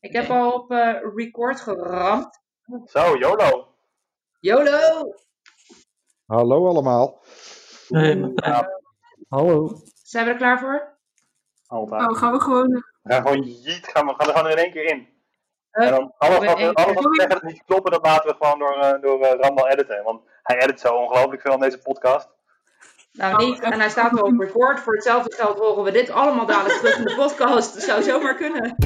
Ik heb al op eh, record geramd. Zo, YOLO. YOLO! Hallo allemaal. Hey, Martijn. Hallo. Zijn we er klaar voor? Altijd. Oh, gaan we gewoon... We gaan gewoon jeet, gaan we, gaan er gewoon in één keer in. Eh, en dan alles wat, we- alles keer. wat we zeggen dat niet kloppen, dat laten we gewoon door, eh, door eh, Randall editen. Want hij edit zo ongelooflijk veel aan deze podcast. Nou, niet. En hij staat al op record. Voor hetzelfde geld horen we dit allemaal dadelijk terug in de podcast. Dat zou zomaar kunnen.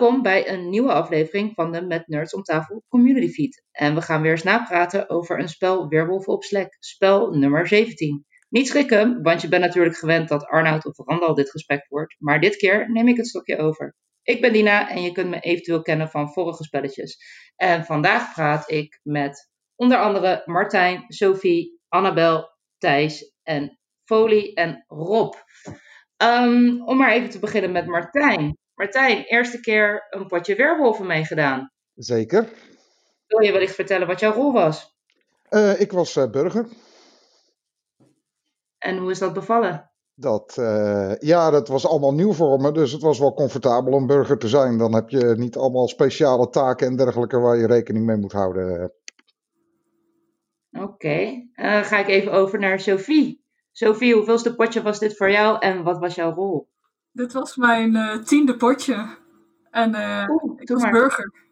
Welkom bij een nieuwe aflevering van de Met Nerds om tafel Community Feed. En we gaan weer eens napraten over een spel Weerwolf op Slack, spel nummer 17. Niet schrikken, want je bent natuurlijk gewend dat Arnoud of Randal dit gesprek wordt, maar dit keer neem ik het stokje over. Ik ben Dina en je kunt me eventueel kennen van vorige spelletjes. En vandaag praat ik met onder andere Martijn, Sophie, Annabel, Thijs en Folie en Rob. Ehm, om maar even te beginnen met Martijn. Martijn, eerste keer een potje weerwolven meegedaan. Zeker. Wil je wellicht vertellen wat jouw rol was? Eh, ik was eh, burger. En hoe is dat bevallen? Dat, eh, ja, dat was allemaal nieuw voor me, dus het was wel comfortabel om burger te zijn. Dan heb je niet allemaal speciale taken en dergelijke waar je rekening mee moet houden. Oké, eh, ga ik even over naar Sophie. Sophie, hoeveelste potje was dit voor jou en wat was jouw rol? Dit was mijn eh, tiende potje. En eh, Oeh, ik was maar. burger.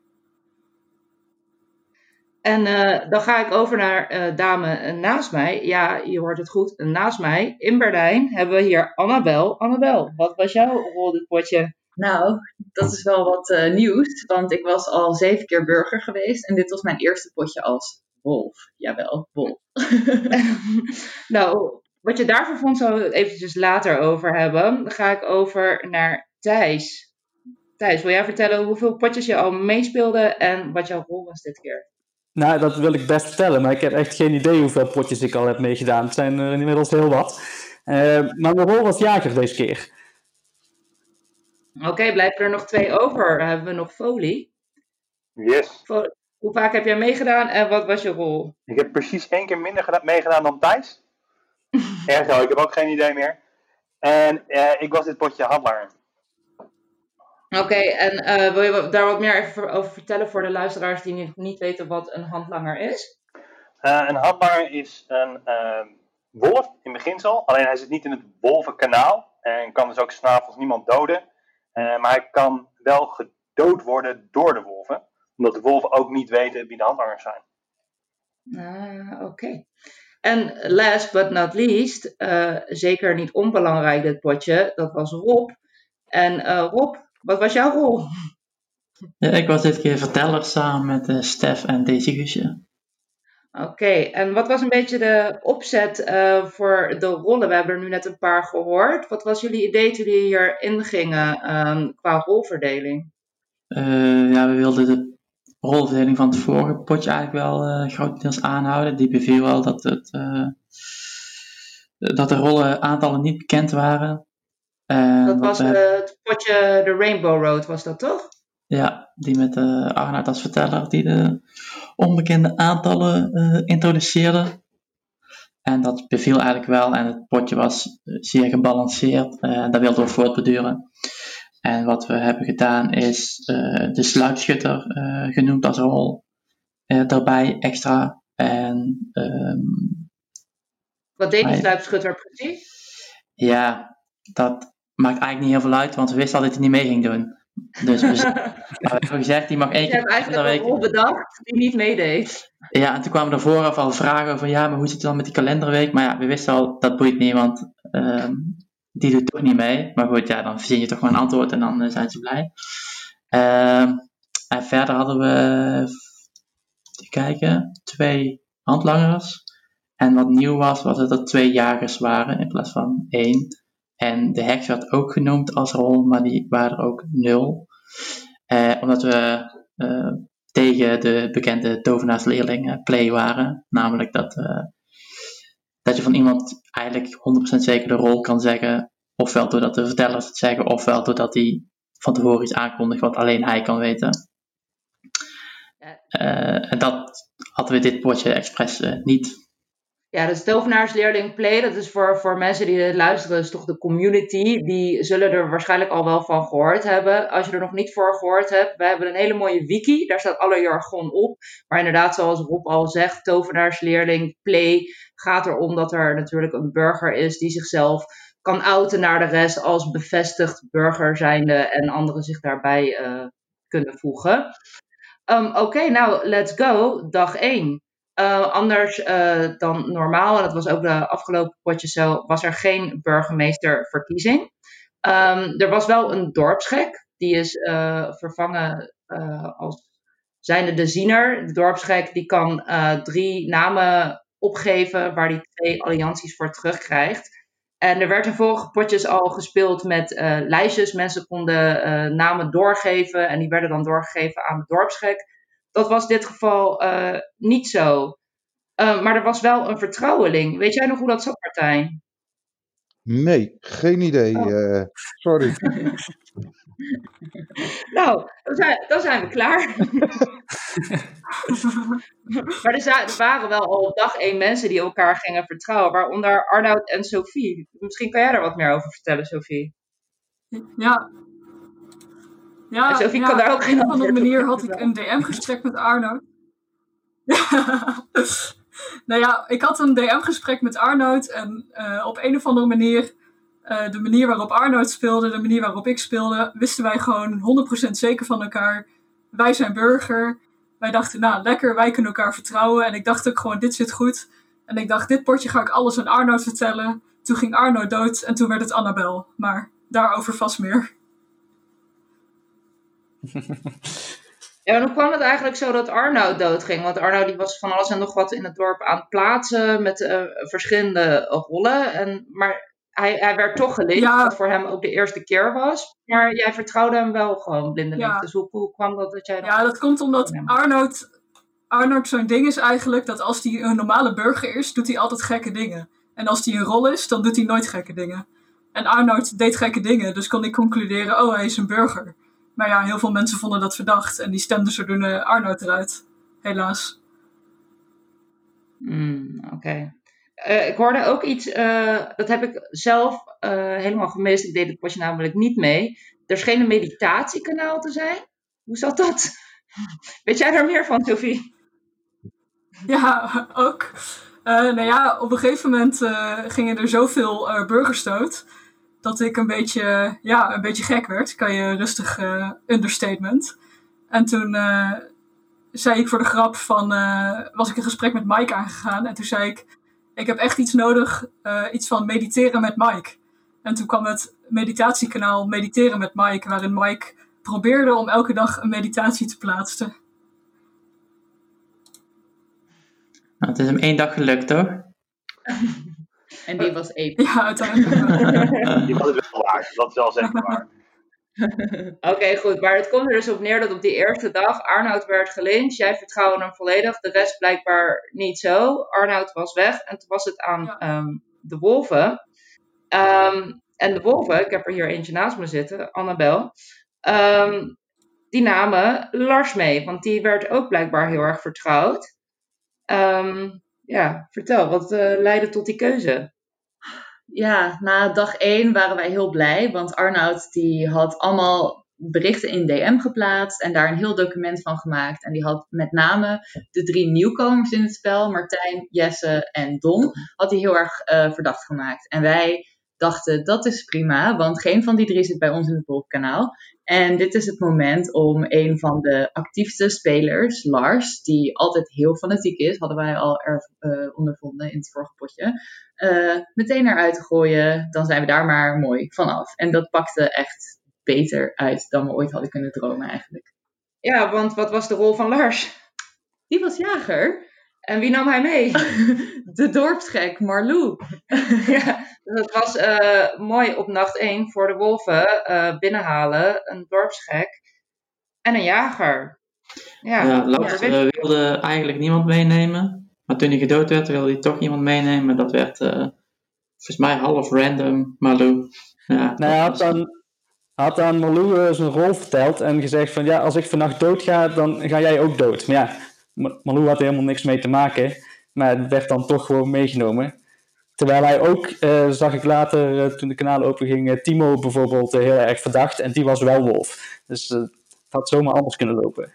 En eh, dan ga ik over naar eh, dame naast mij. Ja, je hoort het goed. Naast mij, in Berlijn, hebben we hier Annabel. Annabel, wat was jouw rol dit potje? Nou, dat is wel wat nieuws, want ik was al zeven keer burger geweest en dit was mijn eerste potje als wolf. Jawel, wolf. nou, wat je daarvoor vond, zou ik eventjes later over hebben. Dan ga ik over naar Thijs. Thijs, wil jij vertellen hoeveel potjes je al meespeelde en wat jouw rol was dit keer? Nou, dat wil ik best vertellen, maar ik heb echt geen idee hoeveel potjes ik al heb meegedaan. Het zijn er inmiddels heel wat. Eh, maar mijn rol was jager deze keer. Oké, blijven er nog twee over. Dan hebben we nog folie. Yes. Hoe vaak heb jij meegedaan en wat was je rol? Ik heb precies één keer minder geda- meegedaan dan Thijs. Erg wel, ik heb ook geen idee meer. En eh, ik was dit potje handelaar. Oké, en eh, wil je daar wat meer even over vertellen voor de luisteraars die niet, niet weten wat een handlanger is? Eh, een handlanger is een wolf in beginsel, alleen hij zit niet in het wolvenkanaal en kan dus ook s'avonds niemand doden. Maar hij kan wel gedood worden door de wolven, omdat de wolven ook niet weten wie de handlangers zijn. Ah, Oké. En last but not least, eh, zeker niet onbelangrijk dit potje, dat was Rob. En eh, Rob, wat was jouw rol? Ja, ik was dit keer verteller samen met eh, Stef en Daisy Guusje. Oké, en wat was een beetje de opzet voor de rollen? We hebben er nu net een paar gehoord. Wat was jullie idee toen jullie hierin gingen ehm, qua rolverdeling? Ja, we wilden de rolverdeling van het vorige potje eigenlijk wel eh grotendeels aanhouden. Die beviel wel dat, het, eh, dat de rollen aantallen niet bekend waren. En Dat was eh, het potje de Rainbow Road, was dat toch? Ja, die met eh Arnoud als verteller, die de onbekende aantallen introduceerde. En dat beviel eigenlijk wel en het potje was zeer gebalanceerd. en dat wilden we voortbeduren. En wat we hebben gedaan is eh, de sluipschutter eh, genoemd als rol eh, daarbij extra. En ehm, Wat deed die sluipschutter precies? ja, dat maakt eigenlijk niet heel veel uit, want we wisten al dat hij niet mee ging doen. Dus we, hebben gezegd, die mag één Je keer hebt per eigenlijk week een rol bedacht die niet meedeed. Ja, en toen kwamen er vooraf al vragen over, ja, maar hoe zit het dan met die kalenderweek? Maar ja, we wisten al, dat boeit niet, want ehm, die doet toch niet mee. Maar goed, ja, dan verzin je toch gewoon een antwoord en dan eh, zijn ze blij. Ehm, en verder hadden we, even kijken, twee handlangers. En wat nieuw was, was dat er twee jagers waren in plaats van één. En de heks werd ook genoemd als rol, maar die waren er ook nul. Eh, omdat we eh, tegen de bekende tovenaarsleerling play waren. Namelijk dat, eh, dat je van iemand eigenlijk 100% zeker de rol kan zeggen Ofwel doordat de vertellers het zeggen, ofwel doordat hij van tevoren iets aankondigt wat alleen hij kan weten. Eh, en dat hadden we dit potje expres eh, niet. Ja, dus tovenaarsleerling Play, dat is voor, voor mensen die dit luisteren, is toch de community. Die zullen er waarschijnlijk al wel van gehoord hebben. Als je er nog niet voor gehoord hebt, we hebben een hele mooie wiki. Daar staat alle jargon op. Maar inderdaad, zoals Rob al zegt, tovenaarsleerling Play gaat erom dat er natuurlijk een burger is die zichzelf kan outen naar de rest als bevestigd burger zijnde en anderen zich daarbij eh, kunnen voegen. Um, Oké, nou, let's go. Dag 1. Uh, anders uh, dan normaal, en dat was ook de afgelopen potjes zo, was er geen burgemeesterverkiezing. Um, er was wel een dorpsgek, die is uh, vervangen als zijnde de ziener. De dorpsgek die kan drie namen opgeven waar hij twee allianties voor terugkrijgt. En er werd in vorige potjes al gespeeld met lijstjes. Mensen konden namen doorgeven en die werden dan doorgegeven aan de dorpsgek. Dat was in dit geval uh, niet zo. Uh, maar er was wel een vertrouweling. Weet jij nog hoe dat zat, Martijn? Nee, geen idee. Oh. Uh, sorry. nou, dan zijn, dan zijn we klaar. maar er, zijn, er, waren wel al op dag één mensen die elkaar gingen vertrouwen. Waaronder Arnoud en Sophie. Misschien kan jij daar wat meer over vertellen, Sophie. Ja, ja, Sophie ja, kan daar ook op geen een of andere antwoord op manier had ik een DM-gesprek met Arnoud. nou ja, ik had een DM-gesprek met Arnoud en uh, op een of andere manier, uh, de manier waarop Arnoud speelde, de manier waarop ik speelde, wisten wij gewoon 100% zeker van elkaar. Wij zijn burger. Wij dachten, nou lekker, wij kunnen elkaar vertrouwen. En ik dacht ook gewoon, dit zit goed. En ik dacht, dit potje ga ik alles aan Arnoud vertellen. Toen ging Arnoud dood en toen werd het Annabel. Maar daarover vast meer. Ja, en hoe kwam het eigenlijk zo dat Arnoud doodging? Want Arnoud die was van alles en nog wat in het dorp aan het plaatsen met uh, verschillende rollen. En, maar hij, hij werd toch gelinkt, Ja. wat voor hem ook de eerste keer was. Maar jij vertrouwde hem wel gewoon blindelings. Ja. Dus hoe, hoe kwam dat dat jij... Ja, dat komt omdat Ja. Arnoud, Arnoud zo'n ding is eigenlijk dat als hij een normale burger is, doet hij altijd gekke dingen. En als hij een rol is, dan doet hij nooit gekke dingen. En Arnoud deed gekke dingen, dus kon ik concluderen, oh, hij is een burger. Maar ja, heel veel mensen vonden dat verdacht en die stemden zodoende Arnoud eruit. Helaas. Hmm, Oké. Eh, ik hoorde ook iets, eh, dat heb ik zelf eh, helemaal gemist. Ik deed het potje namelijk niet mee. Er scheen een meditatiekanaal te zijn. Hoe zat dat? Weet jij er meer van, Sophie? Ja, ook. Nou ja, op een gegeven moment gingen er zoveel uh, burgerstoot dat ik een beetje, ja, een beetje gek werd. Kan je rustig uh, understatement. En toen uh, zei ik voor de grap van, uh, was ik een gesprek met Mike aangegaan. En toen zei ik, ik heb echt iets nodig, iets van mediteren met Mike. En toen kwam het meditatiekanaal Mediteren met Mike, waarin Mike probeerde om elke dag een meditatie te plaatsen. Nou, het is hem één dag gelukt, toch? En die was episch. Ja, uiteindelijk. Die was het wel waard. Dat is wel zeker waar. Oké, goed. Maar het komt er dus op neer dat op die eerste dag Arnoud werd gelyncht. Jij vertrouwde hem volledig. De rest blijkbaar niet zo. Arnoud was weg. En toen was het aan Ja. ehm, de wolven. Ehm, en de wolven, ik heb er hier eentje naast me zitten, Annabel. ehm, die namen Lars mee. Want die werd ook blijkbaar heel erg vertrouwd. Ehm, ja, vertel, wat eh, leidde tot die keuze? Ja, na dag 1 waren wij heel blij, want Arnoud die had allemaal berichten in DM geplaatst en daar een heel document van gemaakt. En die had met name de drie nieuwkomers in het spel, Martijn, Jesse en Don, had hij heel erg eh, verdacht gemaakt. En wij dachten, dat is prima, want geen van die drie zit bij ons in het Wolfkanaal. En dit is het moment om een van de actiefste spelers, Lars, die altijd heel fanatiek is, hadden wij al er, eh, ondervonden in het vorige potje, eh, meteen eruit te gooien. Dan zijn we daar maar mooi vanaf. En dat pakte echt beter uit dan we ooit hadden kunnen dromen eigenlijk. Ja, want wat was de rol van Lars? Die was jager. En wie nam hij mee? De dorpsgek, Marlou. ja, dat was eh, mooi op nacht 1 voor de wolven eh, binnenhalen. Een dorpsgek en een jager. Ja, Ja, Lars wilde eigenlijk niemand meenemen. Maar toen hij gedood werd, wilde hij toch iemand meenemen. Dat werd eh, volgens mij half random Malou. Ja, Nou, hij had dan, had aan Malou eh, zijn rol verteld en gezegd van ja, als ik vannacht dood ga, dan ga jij ook dood. Maar ja, Ma- Malou had er helemaal niks mee te maken, maar het werd dan toch gewoon meegenomen. Terwijl hij ook, eh, zag ik later, toen de kanaal open ging, eh, Timo bijvoorbeeld heel erg verdacht en die was wel wolf. Dus het had zomaar anders kunnen lopen.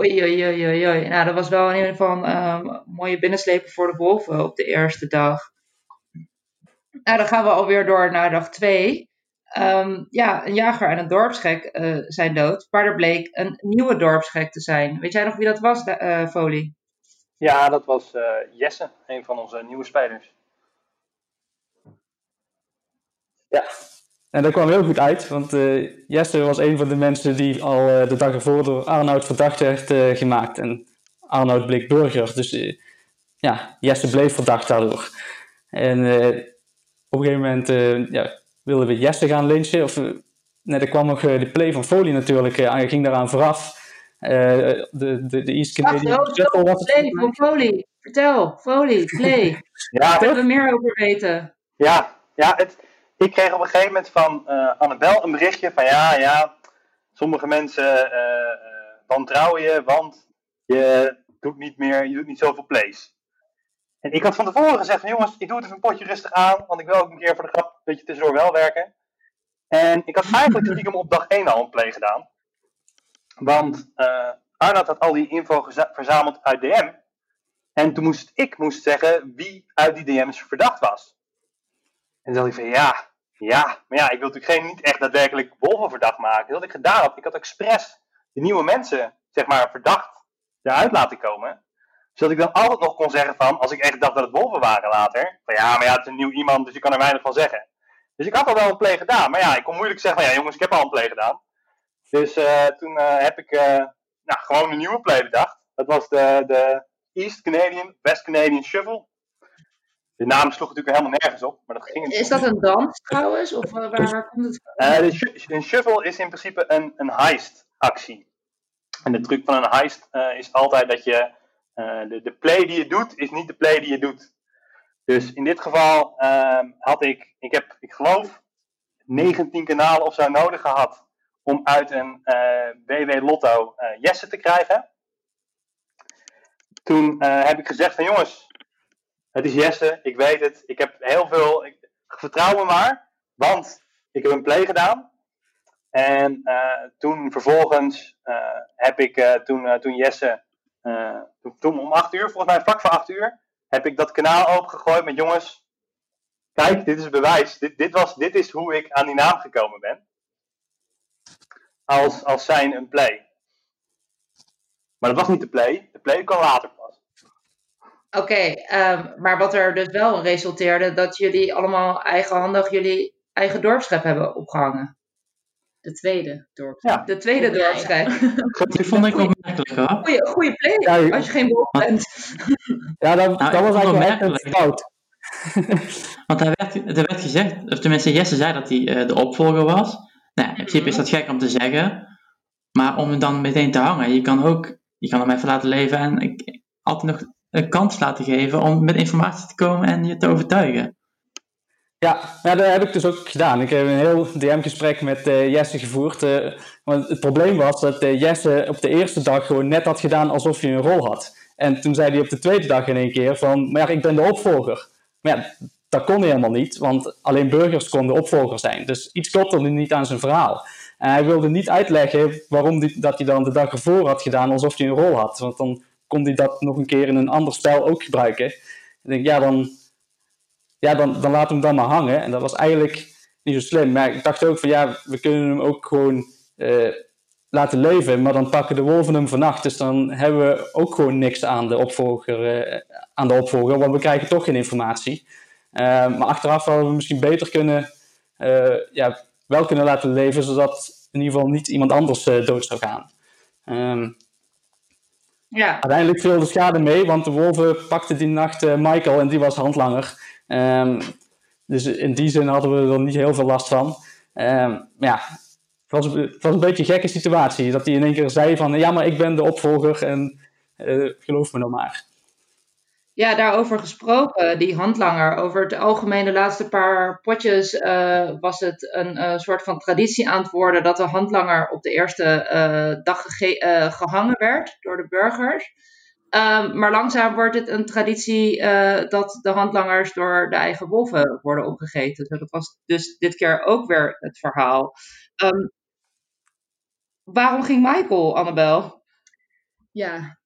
Oei, oei, oei, oei. Nou, dat was wel in ieder geval een ehm, mooie binnenslepen voor de wolven op de eerste dag. Nou, dan gaan we alweer door naar dag twee. Ehm, ja, een jager en een dorpsgek eh, zijn dood, maar er bleek een nieuwe dorpsgek te zijn. Weet jij nog wie dat was, eh, Folie? Ja, dat was eh, Jesse, een van onze nieuwe spelers. En dat kwam heel goed uit, want eh, Jesse was een van de mensen die al eh, de dag ervoor door Arnoud verdacht werd eh, gemaakt. En Arnoud bleek burger, dus ja, Jesse bleef verdacht daardoor. En eh, op een gegeven moment eh, ja, wilden we Jesse gaan lynchen. Of, nee, er kwam nog de play van Folie natuurlijk, aan- ging daaraan vooraf. Eh, de, de, de East Wacht, Canadian oh, Shuttle was het. Play van Folie. Vertel, Folie, play. Ja, Daar willen we meer over weten. Ja, ja het, ik kreeg op een gegeven moment van eh Annabel een berichtje van ja, ja, sommige mensen eh, eh, wantrouwen je, want je doet niet meer, je doet niet zoveel plays. En ik had van tevoren gezegd van jongens, ik doe het even een potje rustig aan, want ik wil ook een keer voor de grap een beetje tussendoor wel werken. En ik had eigenlijk stiekem op dag 1 al een play gedaan. Want eh Arnoud had al die info verzameld uit DM. En toen moest ik moest zeggen wie uit die DM's verdacht was. En toen dacht ik van ja, ja, maar ja, ik wil natuurlijk geen, niet echt daadwerkelijk wolven verdacht maken. Dat ik gedaan had, ik had expres de nieuwe mensen, zeg maar, verdacht eruit laten komen. Zodat ik dan altijd nog kon zeggen van, als ik echt dacht dat het wolven waren later, van ja, maar ja, het is een nieuw iemand, dus je kan er weinig van zeggen. Dus ik had al wel een play gedaan, maar ja, ik kon moeilijk zeggen van ja, jongens, ik heb al een play gedaan. Dus eh, toen eh, heb ik eh, nou, gewoon een nieuwe play bedacht. Dat was de, de East Canadian, West Canadian Shuffle. De naam sloeg natuurlijk helemaal nergens op, maar dat ging Is dat een dans trouwens? Of eh, waar, waar komt het van? eh, een shuffle is in principe een, een heist-actie. En de truc van een heist eh, is altijd dat je de, de play die je doet, is niet de play die je doet. Dus in dit geval ehm, had ik, ik heb, ik geloof, 19 kanalen of zo nodig gehad om uit een WW Lotto Jesse te krijgen. Toen heb ik gezegd van jongens, het is Jesse, ik weet het, ik heb heel veel, ik, vertrouw me maar, want ik heb een play gedaan. En eh, toen vervolgens eh, heb ik, eh, toen, toen Jesse, toen, toen om 8 uur, volgens mij vlak voor 8 uur, heb ik dat kanaal opengegooid met jongens, kijk, dit is bewijs. Dit, dit, was, dit is hoe ik aan die naam gekomen ben. Als, als zijn een play. Maar dat was niet de play, de play kwam later Oké, ehm, maar wat er dus wel resulteerde, dat jullie allemaal eigenhandig jullie eigen dorpsschep hebben opgehangen. De tweede dorp. Ja. De tweede dorpsschep. Die vond ik opmerkelijk hoor. Play, Ja, als je geen wolf bent. Ja, dat, Nou, dat was eigenlijk een opmerkelijk. fout. Want er werd, er werd gezegd, of tenminste Jesse zei dat hij eh, de opvolger was. Nou, in principe is dat gek om te zeggen. Maar om hem dan meteen te hangen, je kan ook, je kan hem even laten leven en ik, altijd nog een kans laten geven om met informatie te komen en je te overtuigen. Ja, ja, dat heb ik dus ook gedaan. Ik heb een heel DM-gesprek met eh, Jesse gevoerd. eh, want het probleem was dat eh, Jesse op de eerste dag gewoon net had gedaan alsof hij een rol had. En toen zei hij op de tweede dag in één keer van, maar ja, ik ben de opvolger. Maar ja, dat kon helemaal niet, want alleen burgers konden opvolger zijn. Dus iets klopte niet aan zijn verhaal. En hij wilde niet uitleggen waarom die, dat hij dan de dag ervoor had gedaan alsof hij een rol had. Want dan kon hij dat nog een keer in een ander spel ook gebruiken. Ik denk, ja, dan, ja, dan, dan laat hem dan maar hangen. En dat was eigenlijk niet zo slim. Maar ik dacht ook van ja, we kunnen hem ook gewoon eh, laten leven. Maar dan pakken de wolven hem vannacht. Dus dan hebben we ook gewoon niks aan de opvolger. eh, aan de opvolger want we krijgen toch geen informatie. Eh, maar achteraf hadden we misschien beter kunnen, ja, wel kunnen laten leven. Zodat in ieder geval niet iemand anders dood zou gaan. Ehm, Ja, Uiteindelijk viel de schade mee, want de wolven pakten die nacht eh, Michael en die was handlanger. Ehm, dus in die zin hadden we er niet heel veel last van. Maar ja, het was, was een beetje een gekke situatie. Dat hij in één keer zei van, ja, maar ik ben de opvolger en eh, geloof me nou maar. Ja, daarover gesproken, die handlanger. Over het algemeen de laatste paar potjes uh, was het een uh, soort van traditie aan het worden dat de handlanger op de eerste uh, dag gehangen werd door de burgers. Um, maar langzaam wordt het een traditie dat de handlangers door de eigen wolven worden opgegeten. Dus dat was dus dit keer ook weer het verhaal. Um, waarom ging Michael, Annabel? Ja,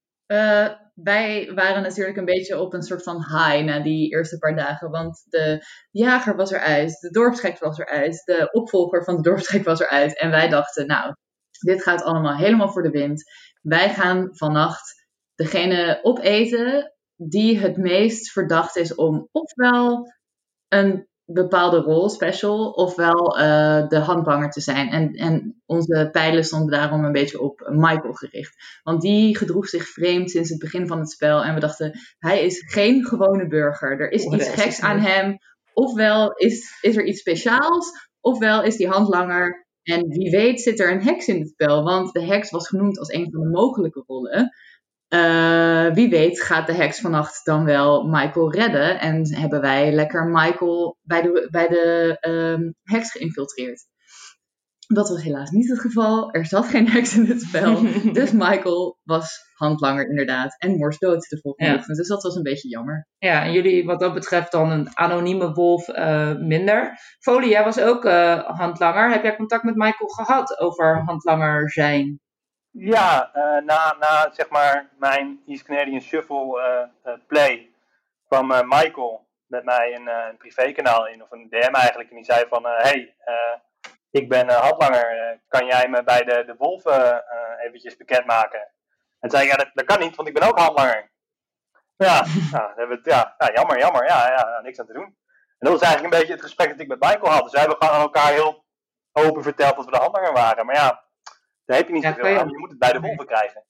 wij waren natuurlijk een beetje op een soort van high na die eerste paar dagen. Want de jager was eruit, de dorpsgek was eruit, de opvolger van de dorpsgek was eruit. En wij dachten, nou, dit gaat allemaal helemaal voor de wind. Wij gaan vannacht degene opeten die het meest verdacht is om ofwel een bepaalde rol special, ofwel uh, de handlanger te zijn. En, en onze pijlen stonden daarom een beetje op Michael gericht. Want die gedroeg zich vreemd sinds het begin van het spel. En we dachten, hij is geen gewone burger. Er is iets geks aan hem. Ofwel is, is er iets speciaals, ofwel is die handlanger. En wie weet zit er een heks in het spel. Want de heks was genoemd als een van de mogelijke rollen. Uh, wie weet gaat de heks vannacht dan wel Michael redden en hebben wij lekker Michael bij de, bij de uh, heks geïnfiltreerd. Dat was helaas niet het geval. Er zat geen heks in het spel. dus Michael was handlanger inderdaad. En Mors dood de volgende ja. ochtend. Dus dat was een beetje jammer. Ja, en jullie wat dat betreft dan een anonieme wolf uh, minder. Folie, jij was ook uh, handlanger. Heb jij contact met Michael gehad over handlanger zijn? Ja, uh, na, na zeg maar mijn East Canadian Shuffle uh, uh, play kwam Michael met mij een, een privékanaal in, of een DM eigenlijk. En die zei van, hey, ik ben handlanger, kan jij me bij de, de wolven eventjes bekendmaken? En zei ja, dat, kan niet, want ik ben ook handlanger. Ja, nou, ja, ja, jammer, jammer, ja, ja, niks aan te doen. En dat was eigenlijk een beetje het gesprek dat ik met Michael had. Dus wij hebben gewoon aan elkaar heel open verteld dat we de handlanger waren. Maar ja, daar heb je niet ja, zoveel aan. Je moet het bij de wolven krijgen.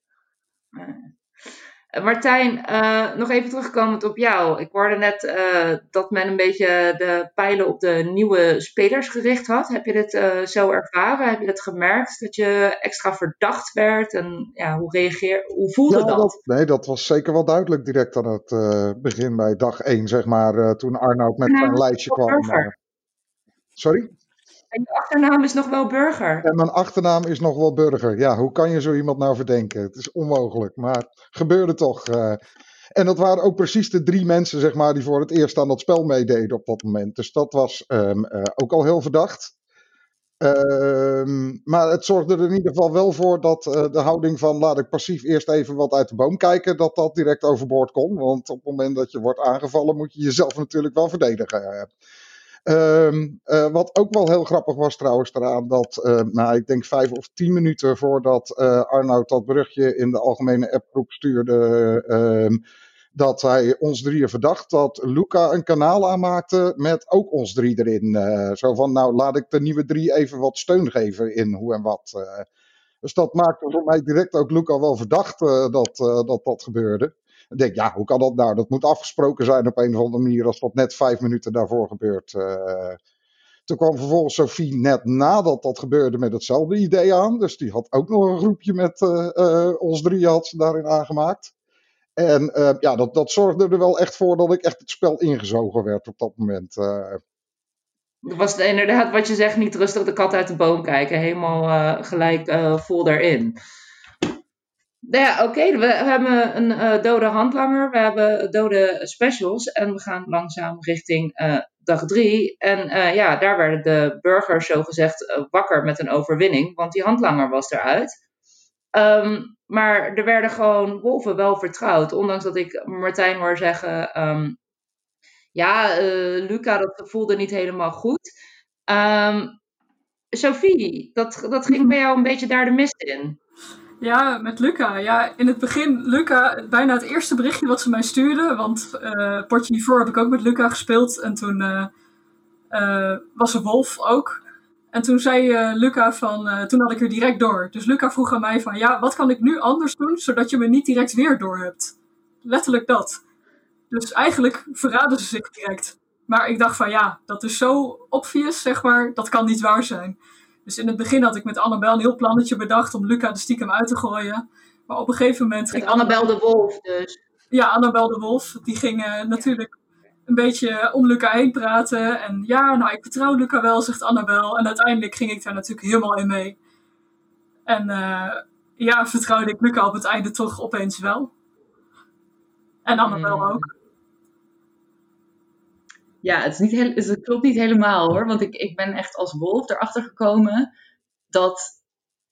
Martijn, uh, nog even terugkomend op jou. Ik hoorde net uh, dat men een beetje de pijlen op de nieuwe spelers gericht had. Heb je dit uh, zo ervaren? Heb je dat gemerkt? Dat je extra verdacht werd? En ja, hoe, reageer, hoe voelde ja, dat? dat? Nee, dat was zeker wel duidelijk direct aan het begin bij dag 1, zeg maar. toen Arnoud met zijn lijstje kwam. sorry? En je achternaam is nog wel Burger. En mijn achternaam is nog wel Burger. Ja, hoe kan je zo iemand nou verdenken? Het is onmogelijk, maar gebeurde toch. Uh, en dat waren ook precies de drie mensen, zeg maar, die voor het eerst aan dat spel meededen op dat moment. Dus dat was um, uh, ook al heel verdacht. Um, maar het zorgde er in ieder geval wel voor dat uh, de houding van laat ik passief eerst even wat uit de boom kijken, dat dat direct overboord kon. Want op het moment dat je wordt aangevallen, moet je jezelf natuurlijk wel verdedigen. Um, uh, wat ook wel heel grappig was trouwens eraan, dat uh, nou, ik denk vijf of tien minuten voordat uh, Arnoud dat berichtje in de algemene appgroep stuurde, ehm, dat hij ons drieën verdacht, dat Luca een kanaal aanmaakte met ook ons drie erin. zo van, nou laat ik de nieuwe drie even wat steun geven in hoe en wat. dus dat maakte voor mij direct ook Luca wel verdacht dat, dat dat gebeurde. Ik denk, ja, hoe kan dat nou? Dat moet afgesproken zijn op een of andere manier als dat net vijf minuten daarvoor gebeurt. Uh, toen kwam vervolgens Sophie net nadat dat gebeurde met hetzelfde idee aan. Dus die had ook nog een groepje met uh, uh, ons drie had daarin aangemaakt. En ja, dat, dat zorgde er wel echt voor dat ik echt het spel ingezogen werd op dat moment. Was inderdaad wat je zegt, niet rustig de kat uit de boom kijken. Helemaal gelijk vol daarin. Nou ja, oké, we, hebben een uh, dode handlanger, we hebben dode specials en we gaan langzaam richting uh, dag drie. En uh, ja, daar werden de burgers zogezegd wakker met een overwinning, want die handlanger was eruit. Um, maar er werden gewoon wolven wel vertrouwd, ondanks dat ik Martijn hoor zeggen, um, ja, Luca, dat voelde niet helemaal goed. Um, Sophie, dat, dat ging bij jou een beetje daar de mist in. Ja, met Luca. Ja, in het begin, Luca, bijna het eerste berichtje wat ze mij stuurde. Want uh, potje hiervoor heb ik ook met Luca gespeeld. En toen uh, uh, was er Wolf ook. En toen zei Luca van, toen had ik er direct door. Dus Luca vroeg aan mij van, ja, wat kan ik nu anders doen, zodat je me niet direct weer door hebt? Letterlijk dat. Dus eigenlijk verraden ze zich direct. Maar ik dacht van, ja, dat is zo obvious, zeg maar, dat kan niet waar zijn. Dus in het begin had ik met Annabel een heel plannetje bedacht om Luca de stiekem uit te gooien. Maar op een gegeven moment ging. Annabel de Wolf, dus. ja, Annabel de Wolf, die ging eh, natuurlijk een beetje om Luca heen praten. En ja, nou, ik vertrouw Luca wel, zegt Annabel. En uiteindelijk ging ik daar natuurlijk helemaal in mee. En uh, ja, vertrouwde ik Luca op het einde toch opeens wel. En Annabel mm. ook. Ja, het, is niet heel, het klopt niet helemaal hoor. Want ik, ik ben echt als wolf erachter gekomen dat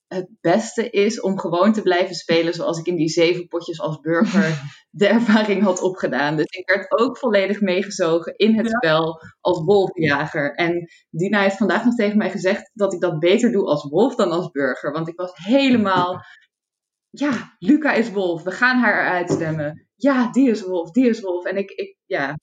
het beste is om gewoon te blijven spelen zoals ik in die zeven potjes als burger de ervaring had opgedaan. Dus ik werd ook volledig meegezogen in het spel als wolfjager. En Dina heeft vandaag nog tegen mij gezegd dat ik dat beter doe als wolf dan als burger. Want ik was helemaal, ja, Luca is wolf, we gaan haar eruit stemmen. Ja, die is wolf, die is wolf. En ik, ik ja,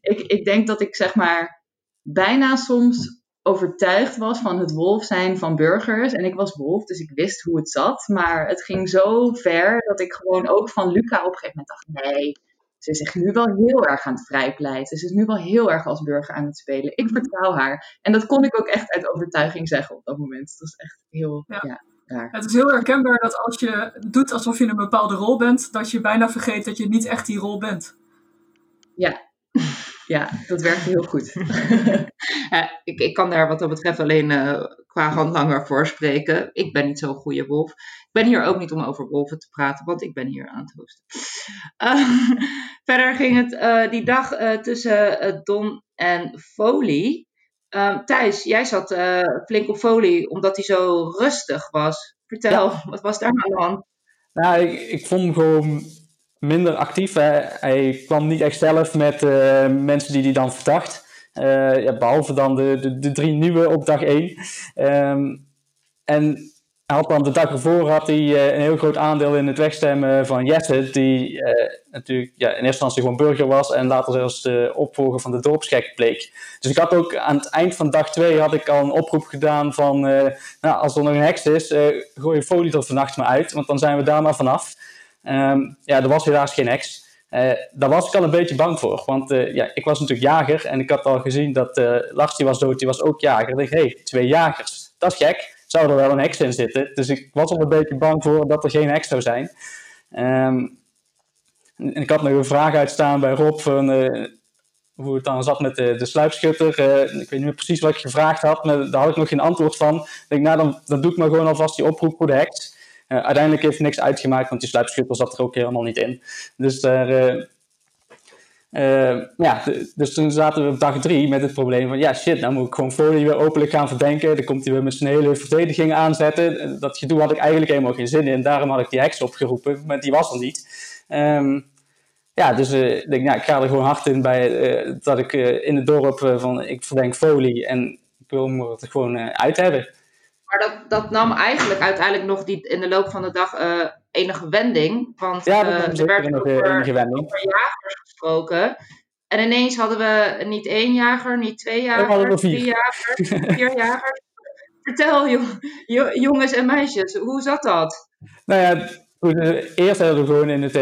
ik, ik denk dat ik zeg maar bijna soms overtuigd was van het wolf zijn van burgers. En ik was wolf, dus ik wist hoe het zat. Maar het ging zo ver dat ik gewoon ook van Luca op een gegeven moment dacht: nee, ze is zich nu wel heel erg aan het vrijpleiten. Ze is nu wel heel erg als burger aan het spelen. Ik vertrouw haar. En dat kon ik ook echt uit overtuiging zeggen op dat moment. Dat was echt heel ja. raar. Het is heel herkenbaar dat als je doet alsof je een bepaalde rol bent, dat je bijna vergeet dat je niet echt die rol bent. Ja, ja, dat werkt heel goed. ik, ik kan daar wat dat betreft alleen uh, qua handlanger voor spreken. Ik ben niet zo'n goede wolf. Ik ben hier ook niet om over wolven te praten, want ik ben hier aan het hosten. Uh, verder ging het uh, die dag tussen Don en Foley. Ehm, Thijs, jij zat flink op Foley omdat hij zo rustig was. Vertel, wat was daar aan de hand? Nou, ik, ik vond hem gewoon minder actief. Hij kwam niet echt zelf met uh, mensen die hij dan verdacht. Uh, ja, behalve dan de, de, de, drie nieuwe op dag 1. Um, ehm, en hij dan de dag ervoor had hij, uh, een heel groot aandeel in het wegstemmen van Jesse, die natuurlijk ja, in eerste instantie gewoon burger was en later zelfs de opvolger van de dorpsgek bleek. Dus ik had ook aan het eind van dag 2 had ik al een oproep gedaan van, nou, als er nog een heks is, gooi je folie er vannacht maar uit, want dan zijn we daar maar vanaf. Um, ja, er was helaas geen ex. Uh, daar was ik al een beetje bang voor. Want uh, ja, ik was natuurlijk jager en ik had al gezien dat uh, Lars die was dood, die was ook jager. Ik dacht, hé, hey, twee jagers. Dat is gek. Zou er wel een ex in zitten? Dus ik was al een beetje bang voor dat er geen ex zou zijn. Um, en ik had nog een vraag uitstaan bij Rob van hoe het dan zat met de, de sluipschutter. ik weet niet meer precies wat ik gevraagd had, maar daar had ik nog geen antwoord van. Ik denk, nou, dan, dan doe ik maar gewoon alvast die oproep voor de heks. Uh, uiteindelijk heeft niks uitgemaakt, want die sluipschutter zat er ook helemaal niet in. Dus daar... Uh, uh, ja, dus toen zaten we op dag drie met het probleem van ja shit, nou moet ik gewoon folie weer openlijk gaan verdenken. Dan komt hij weer met zijn hele verdediging aanzetten. Dat gedoe had ik eigenlijk helemaal geen zin in. Daarom had ik die heks opgeroepen, maar die was er niet. Um, ja, dus ik denk, nou, ik ga er gewoon hard in bij dat ik in het dorp van ik verdenk folie en ik wil hem er gewoon uit hebben. Maar dat, dat nam eigenlijk uiteindelijk nog die, in de loop van de dag uh, enige wending. Want ja, uh, er werd over, over jagers gesproken. En ineens hadden we niet één jager, niet twee jagers, drie jagers, vier jagers. Vertel, jongens en meisjes, hoe zat dat? Nou ja, eh, eerst hadden we gewoon in het,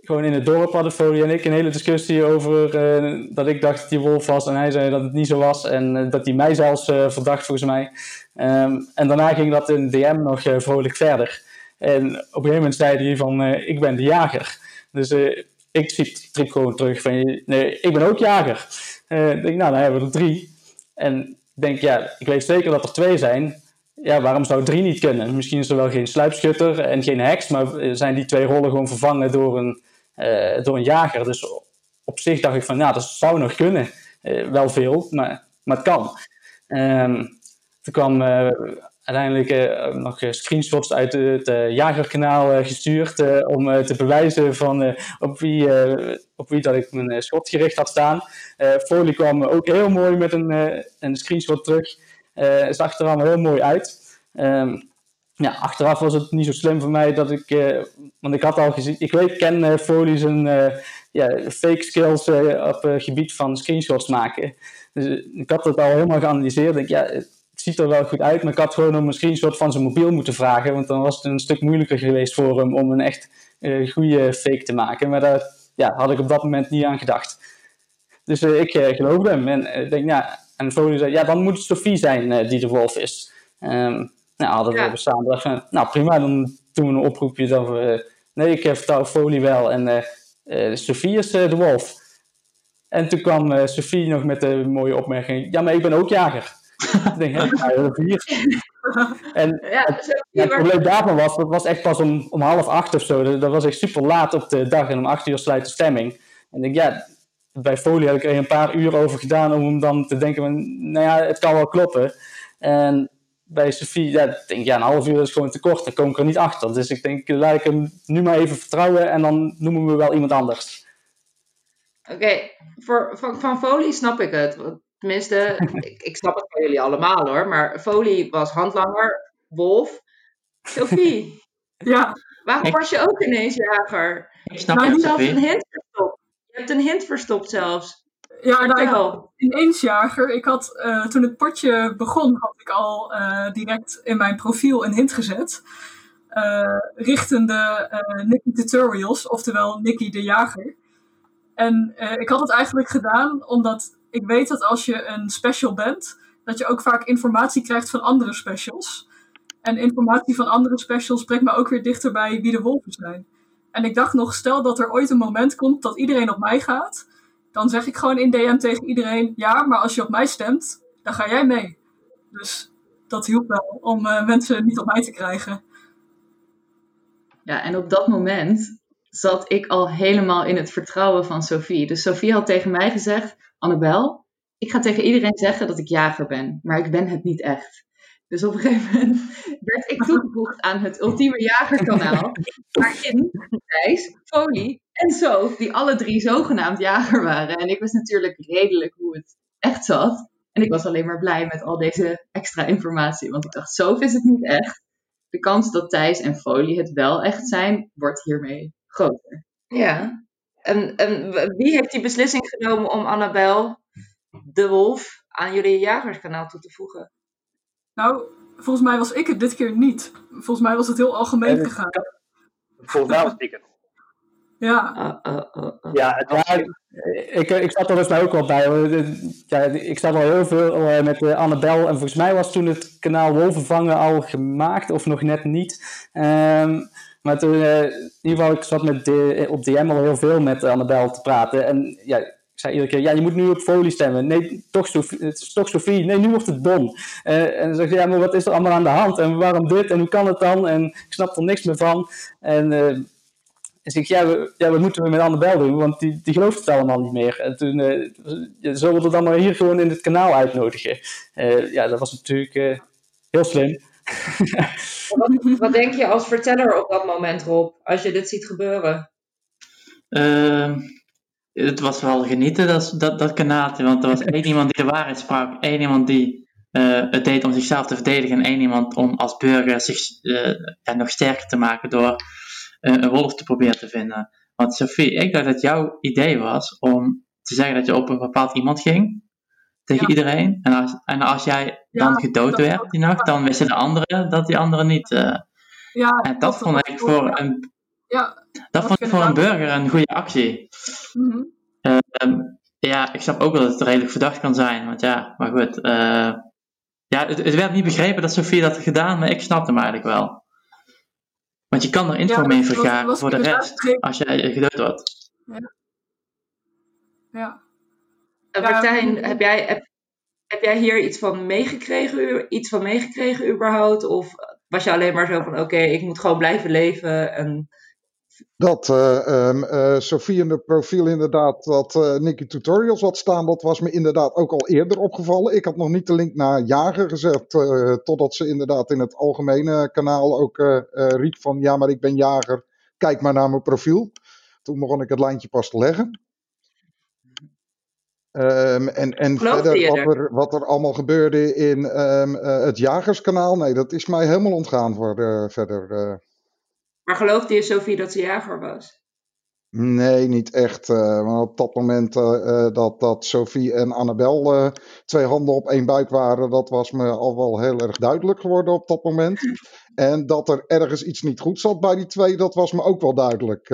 gewoon in het dorp hadden Folie en ik een hele discussie over uh, dat ik dacht dat hij wolf was en hij zei dat het niet zo was en dat hij mij zelfs uh, verdacht volgens mij. Um, en daarna ging dat in DM nog vrolijk verder. En op een gegeven moment zei hij van ik ben de jager. Dus ik triep gewoon terug van nee, ik ben ook jager. denk nou dan hebben we er drie. En denk ja, ik weet zeker dat er twee zijn. Ja, waarom zou drie niet kunnen? Misschien is er wel geen sluipschutter en geen heks, maar zijn die twee rollen gewoon vervangen door een door een jager. Dus op zich dacht ik van, nou, dat zou nog kunnen. Wel veel, maar, maar het kan. Um, toen kwam uh, uiteindelijk nog screenshots uit het jagerkanaal gestuurd om te bewijzen van, op, wie, op wie dat ik mijn schot gericht had staan. Folie kwam ook heel mooi met een, een screenshot terug. zag er allemaal heel mooi uit. Um, ja, achteraf was het niet zo slim voor mij dat ik, want ik had al gezien, ik weet, ken uh, Foley zijn ja, fake skills op het gebied van screenshots maken. Dus ik had het al helemaal geanalyseerd. Ik, ja, het ziet er wel goed uit, maar ik had gewoon om een screenshot van zijn mobiel moeten vragen, want dan was het een stuk moeilijker geweest voor hem om een echt goede fake te maken. Maar daar ja, had ik op dat moment niet aan gedacht. Dus ik geloofde hem en denk, ja, en Foley zei, ja, dan moet het Sophie zijn die de wolf is. Um, nou, hadden we ja. samen nou prima, dan doen we een oproepje dat we, nee, ik vertrouw Folie wel. En uh, uh, Sophie is de wolf. En toen kwam Sophie nog met de mooie opmerking, ja, maar ik ben ook jager. ik denk, ja, vier. En ja, het probleem daarvan was, dat was echt pas om, om half acht of zo. Dat was echt super laat op de dag en om acht uur sluit de stemming. En ik denk, ja, bij folie heb ik er een paar uur over gedaan om dan te denken, van, nou ja, het kan wel kloppen. En bij Sophie, ja, ik denk ja, een half uur is gewoon te kort, dan kom ik er niet achter. Dus ik denk, laat ik hem nu maar even vertrouwen en dan noemen we wel iemand anders. Oké, voor van, van folie snap ik het. Tenminste, ik, ik snap het van jullie allemaal hoor, maar folie was handlanger, Wolf, Sophie. Ja. Waarom was je ook ineens jager? Ik snap nou, het, zelfs een hint verstopt. Je hebt een hint verstopt zelfs. Ja, nou, ik, ineens jager. Ik had, uh, toen het potje begon, had ik al uh, direct in mijn profiel een hint gezet. Uh, richtende Nicky Tutorials, oftewel Nicky de Jager. En ik had het eigenlijk gedaan omdat ik weet dat als je een special bent, dat je ook vaak informatie krijgt van andere specials. En informatie van andere specials brengt me ook weer dichter bij wie de wolven zijn. En ik dacht nog, stel dat er ooit een moment komt dat iedereen op mij gaat, dan zeg ik gewoon in DM tegen iedereen: ja, maar als je op mij stemt, dan ga jij mee. Dus dat hielp wel om uh, mensen niet op mij te krijgen. Ja, en op dat moment zat ik al helemaal in het vertrouwen van Sophie. Dus Sophie had tegen mij gezegd: Annabel, ik ga tegen iedereen zeggen dat ik jager ben, maar ik ben het niet echt. Dus op een gegeven moment werd ik toegevoegd aan het ultieme jagerkanaal. Waarin Thijs, Folie en Zo, die alle drie zogenaamd jager waren. En ik wist natuurlijk redelijk hoe het echt zat. En ik was alleen maar blij met al deze extra informatie. Want ik dacht, zo is het niet echt. De kans dat Thijs en Folie het wel echt zijn, wordt hiermee groter. Ja. En, en wie heeft die beslissing genomen om Annabel de Wolf aan jullie jagerskanaal toe te voegen? Nou, volgens mij was ik het dit keer niet. Volgens mij was het heel algemeen gegaan. Volgens mij was ik het. Ja. Uh, uh, uh, ja, het was... ik, ik zat er dus mij ook wel bij. Ja, ik zat al heel veel eh, met uh, Annabel. En volgens mij was toen het kanaal Wolvenvangen al gemaakt. Of nog net niet. Um, maar toen, uh, in ieder geval, ik zat met op DM al heel veel met Annabel te praten. En ja, ik zei iedere keer, ja, je moet nu op folie stemmen. Nee, toch Sophie. Het is toch Sophie. Nee, nu wordt het Don. Uh, en dan zeg je, ja, maar wat is er allemaal aan de hand? En waarom dit? En hoe kan het dan? En ik snap er niks meer van. En uh, dus ik ja, we, ja, wat moeten we met Annabel doen? Want die, die gelooft het allemaal niet meer. En toen uh, zullen we er dan maar hier gewoon in het kanaal uitnodigen. ja, dat was natuurlijk heel slim wat, wat, denk je als verteller op dat moment, Rob, als je dit ziet gebeuren? Uh, het was wel genieten, dat, dat, dat kanaal. Want er was één iemand die de waarheid sprak, één iemand die uh, het deed om zichzelf te verdedigen, en één iemand om als burger zich uh, nog sterker te maken door uh, een wolf te proberen te vinden. Want Sophie, ik dacht dat jouw idee was om te zeggen dat je op een bepaald iemand ging tegen iedereen. En als, en als jij dan gedood werd die nacht, dan wisten de anderen dat die anderen niet. Uh, ja, en dat, vond ik voor een, ja, dat vond ik voor een burger een goede actie. Mm ja, ik snap ook wel dat het redelijk verdacht kan zijn. Want ja, maar goed. Uh, ja, het, het, werd niet begrepen dat Sofie dat had gedaan, maar ik snapte hem eigenlijk wel. Want je kan er info mee vergaren voor de rest, als jij gedood wordt. Ja. ja. Martijn, heb, jij, heb, heb jij hier iets van meegekregen, iets van meegekregen überhaupt? Of was je alleen maar zo van, oké, ik moet gewoon blijven leven en... Dat uh, um, uh, Sophie in de profiel inderdaad dat uh, Nicky Tutorials had staan, dat was me inderdaad ook al eerder opgevallen. Ik had nog niet de link naar Jager gezet, totdat ze inderdaad in het algemene kanaal ook riep van ja, maar ik ben Jager, kijk maar naar mijn profiel. Toen begon ik het lijntje pas te leggen. Um, en en verder wat er, wat er allemaal gebeurde in um, uh, het Jagerskanaal, nee, dat is mij helemaal ontgaan voor uh, verder. Uh. Maar geloofde je, Sophie, dat ze jager was? Nee, niet echt. want op dat moment dat, dat Sophie en Annabel twee handen op één buik waren, dat was me al wel heel erg duidelijk geworden op dat moment. En dat er ergens iets niet goed zat bij die twee, dat was me ook wel duidelijk.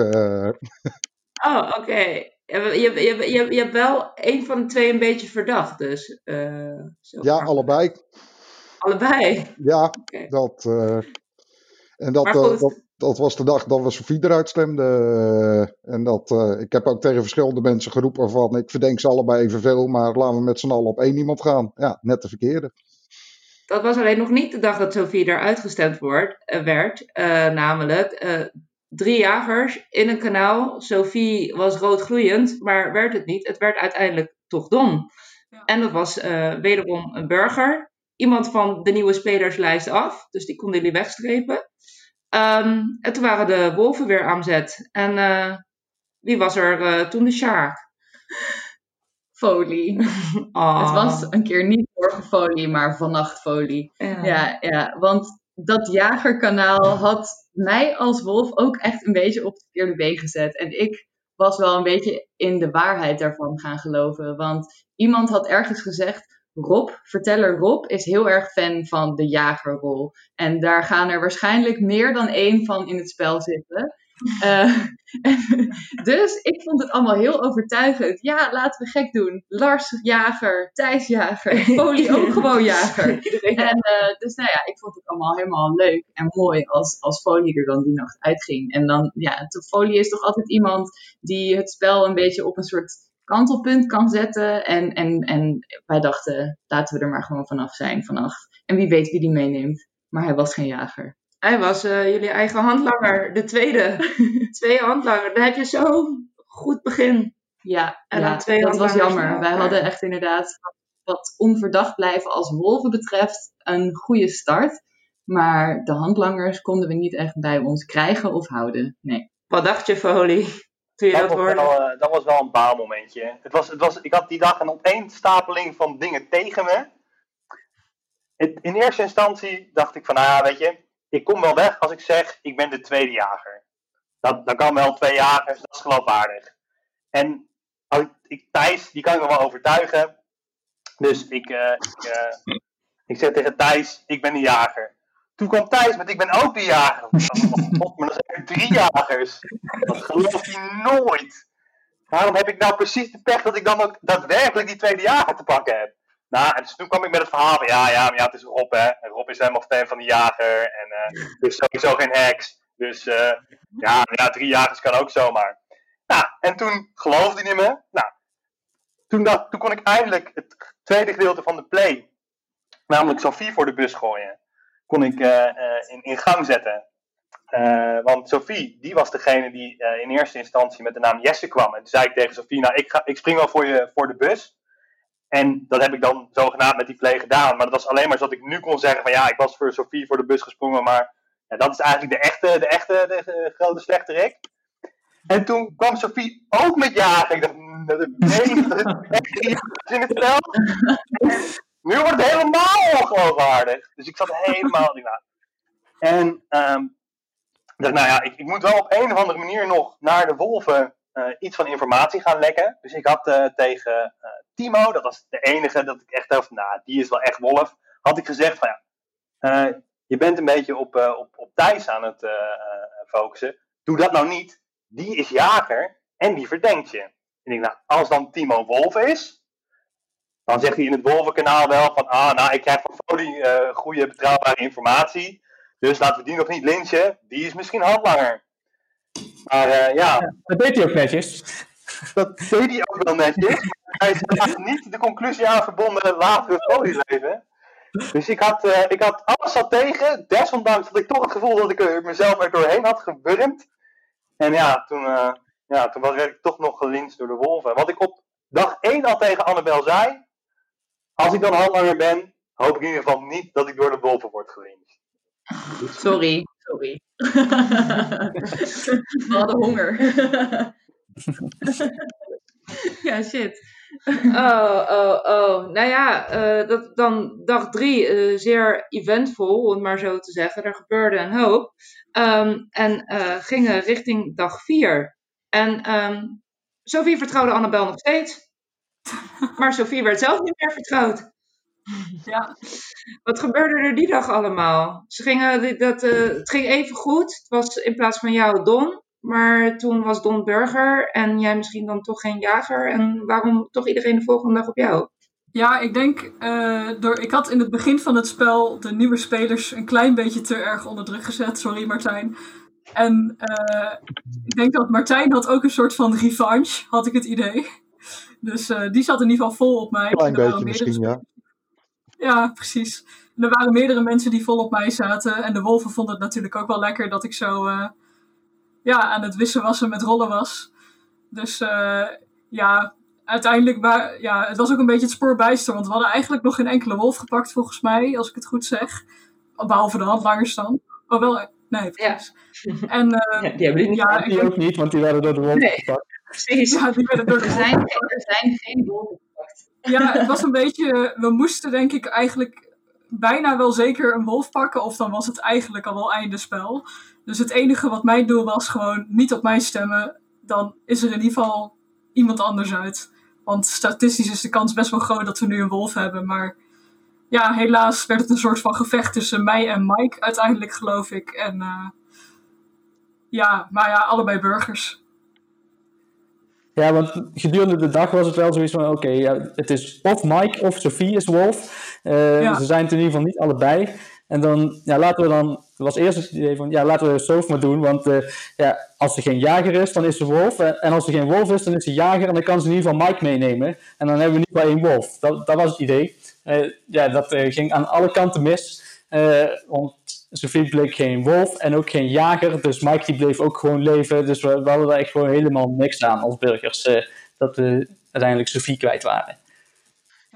oh, oké. Je, je, je, je hebt wel een van de twee een beetje verdacht, dus. Uh, ja, allebei. Allebei? Ja, okay. dat. Uh, en dat, uh, dat, dat was de dag dat we Sofie eruit stemden. en dat, ik heb ook tegen verschillende mensen geroepen van ik verdenk ze allebei evenveel, maar laten we met z'n allen op één iemand gaan. Ja, net de verkeerde. Dat was alleen nog niet de dag dat Sofie eruit gestemd wordt, werd. namelijk drie jagers in een kanaal. Sophie was roodgloeiend, maar werd het niet. Het werd uiteindelijk toch Don. Ja. En dat was uh, wederom een burger. Iemand van de nieuwe spelerslijst af. Dus die konden jullie wegstrepen. Um, en toen waren de wolven weer aan zet. En uh, wie was er uh, toen de Sjaak? Folie. Oh. Het was een keer niet morgenfolie, maar vannachtfolie. Ja. ja, ja, want dat jagerkanaal had mij als wolf ook echt een beetje op het verkeerde been gezet. En ik was wel een beetje in de waarheid daarvan gaan geloven. Want iemand had ergens gezegd. Rob, verteller Rob, is heel erg fan van de jagerrol. En daar gaan er waarschijnlijk meer dan één van in het spel zitten. Uh, dus ik vond het allemaal heel overtuigend. Ja, laten we gek doen. Lars jager, Thijs jager, Folie ook gewoon jager. En uh, dus nou ja, ik vond het allemaal helemaal leuk en mooi als, als Folie er dan die nacht uitging. En dan, ja, Folie is toch altijd iemand die het spel een beetje op een soort kantelpunt kan zetten. En, en, en wij dachten, laten we er maar gewoon vanaf zijn vanaf. En wie weet wie die meeneemt. Maar hij was geen jager. Hij was uh, jullie eigen handlanger, de tweede. twee handlanger. Dan heb je zo'n goed begin. Ja, en ja, twee dat was jammer. Wij hadden echt inderdaad, wat onverdacht blijven als wolven betreft, een goede start. Maar de handlangers konden we niet echt bij ons krijgen of houden. Nee. Wat dacht je, Folie? Toen je dat, dat, was wel, uh, dat was wel een baalmomentje. Het was, het was, ik had die dag een opeenstapeling van dingen tegen me. Het, in eerste instantie dacht ik van, nou ja, weet je, ik kom wel weg als ik zeg, ik ben de tweede jager. Dat, dat kan wel twee jagers, dat is geloofwaardig. En als ik, Thijs, die kan ik wel overtuigen. Dus ik, uh, ik, uh, ik zeg tegen Thijs, ik ben de jager. Toen kwam Thijs met, ik ben ook de jager. God, maar dan zijn er drie jagers. Dat gelooft hij nooit. Waarom heb ik nou precies de pech dat ik dan ook daadwerkelijk die tweede jager te pakken heb? Nou, en dus toen kwam ik met het verhaal van ja, ja, maar ja, het is Rob, hè. En Rob is helemaal fan van de jager. En uh, is sowieso geen heks. Dus uh, ja, ja, drie jagers kan ook zomaar. Nou, en toen geloofde hij in me. Nou, toen, dat, toen kon ik eindelijk het tweede gedeelte van de play, namelijk Sophie voor de bus gooien, kon ik uh, in, in gang zetten. want Sophie, die was degene die in eerste instantie met de naam Jesse kwam. En toen zei ik tegen Sophie, nou, ik, ga, ik spring wel voor je voor de bus. En dat heb ik dan zogenaamd met die play gedaan. Maar dat was alleen maar zodat ik nu kon zeggen van ja, ik was voor Sophie voor de bus gesprongen. Maar ja, dat is eigenlijk de echte, de echte de, grote. En toen kwam Sophie ook met jagen. Ik dacht, mm, dat is nee, in het spel. nu wordt het helemaal ongeloofwaardig. Dus ik zat helemaal niet aan. En um, dacht, nou ja, ik, ik, moet wel op een of andere manier nog naar de wolven iets van informatie gaan lekken. Dus ik had uh, tegen uh, Timo, dat was de enige dat ik echt dacht, nou, die is wel echt wolf. Had ik gezegd van ja, je bent een beetje op, op, op Thijs aan het focussen. Doe dat nou niet. Die is jager en die verdenkt je. En ik denk, nou, als dan Timo wolf is, dan zegt hij in het wolvenkanaal wel van, ah, nou, ik krijg van Fodi goede betrouwbare informatie. Dus laten we die nog niet lynchen. Die is misschien handlanger. Maar uh, ja. Dat deed hij ook netjes. Dat deed hij ook wel netjes. Maar hij is niet de conclusie aan verbonden later het leven. Dus ik had, uh, ik had alles al tegen. Desondanks had ik toch het gevoel dat ik er mezelf er doorheen had gewurmd. En ja, toen, uh, ja, toen werd ik toch nog gelinst door de wolven. Wat ik op dag 1 al tegen Annabel zei. Als ik dan handlanger ben, hoop ik in ieder geval niet dat ik door de wolven word gelinst. Sorry, sorry. We hadden honger. ja, shit. Oh, oh, oh. Nou ja, uh, dat, dan dag drie, uh, zeer eventvol, om het maar zo te zeggen. Er gebeurde een hoop. Um, en uh, gingen richting dag vier. En um, Sophie vertrouwde Annabel nog steeds. Maar Sophie werd zelf niet meer vertrouwd. Ja. Wat gebeurde er die dag allemaal? Ze gingen, dat, uh, het ging even goed. Het was in plaats van jou Don. Maar toen was Don burger en jij misschien dan toch geen jager. En waarom toch iedereen de volgende dag op jou? Ja, ik denk, uh, door, ik had in het begin van het spel de nieuwe spelers een klein beetje te erg onder druk gezet. Sorry Martijn. En uh, ik denk dat Martijn had ook een soort van revanche, had ik het idee. Dus uh, die zat in ieder geval vol op mij. Klein beetje misschien, ja. Ja, precies. En er waren meerdere mensen die vol op mij zaten. En de wolven vonden het natuurlijk ook wel lekker dat ik zo uh, ja, aan het wisselwassen met rollen was. Dus ja, uiteindelijk, maar, ja, het was ook een beetje het spoor bijster. Want we hadden eigenlijk nog geen enkele wolf gepakt, volgens mij, als ik het goed zeg. Behalve de handlangers dan. Oh, wel, nee, precies. Ja. En, uh, ja, die hebben die niet. Ja, die ook niet, want die werden door de wolf nee. gepakt. Precies. Ja, die werden door de er, zijn, er zijn geen wolven gepakt. Ja, het was een beetje, we moesten denk ik eigenlijk bijna wel zeker een wolf pakken. Of dan was het eigenlijk al wel einde spel. Dus het enige wat mijn doel was, gewoon niet op mij stemmen. Dan is er in ieder geval iemand anders uit. Want statistisch is de kans best wel groot dat we nu een wolf hebben. Maar ja, helaas werd het een soort van gevecht tussen mij en Mike uiteindelijk, geloof ik. En uh, ja, maar ja, allebei burgers. Ja, want gedurende de dag was het wel zoiets van: oké, ja, het is of Mike of Sophie is wolf. Uh, ja. Ze zijn het in ieder geval niet allebei. En dan ja, laten we dan, was eerst het idee van, ja, laten we Sof maar doen. Want uh, ja, als er geen jager is, dan is ze wolf. En als er geen wolf is, dan is ze jager. En dan kan ze in ieder geval Mike meenemen. En dan hebben we niet maar één wolf. Dat, dat was het idee. Uh, ja, dat ging aan alle kanten mis. Want Sophie bleek geen wolf en ook geen jager. Dus Mike die bleef ook gewoon leven. Dus we, we hadden daar echt gewoon helemaal niks aan als burgers. dat we uiteindelijk Sophie kwijt waren.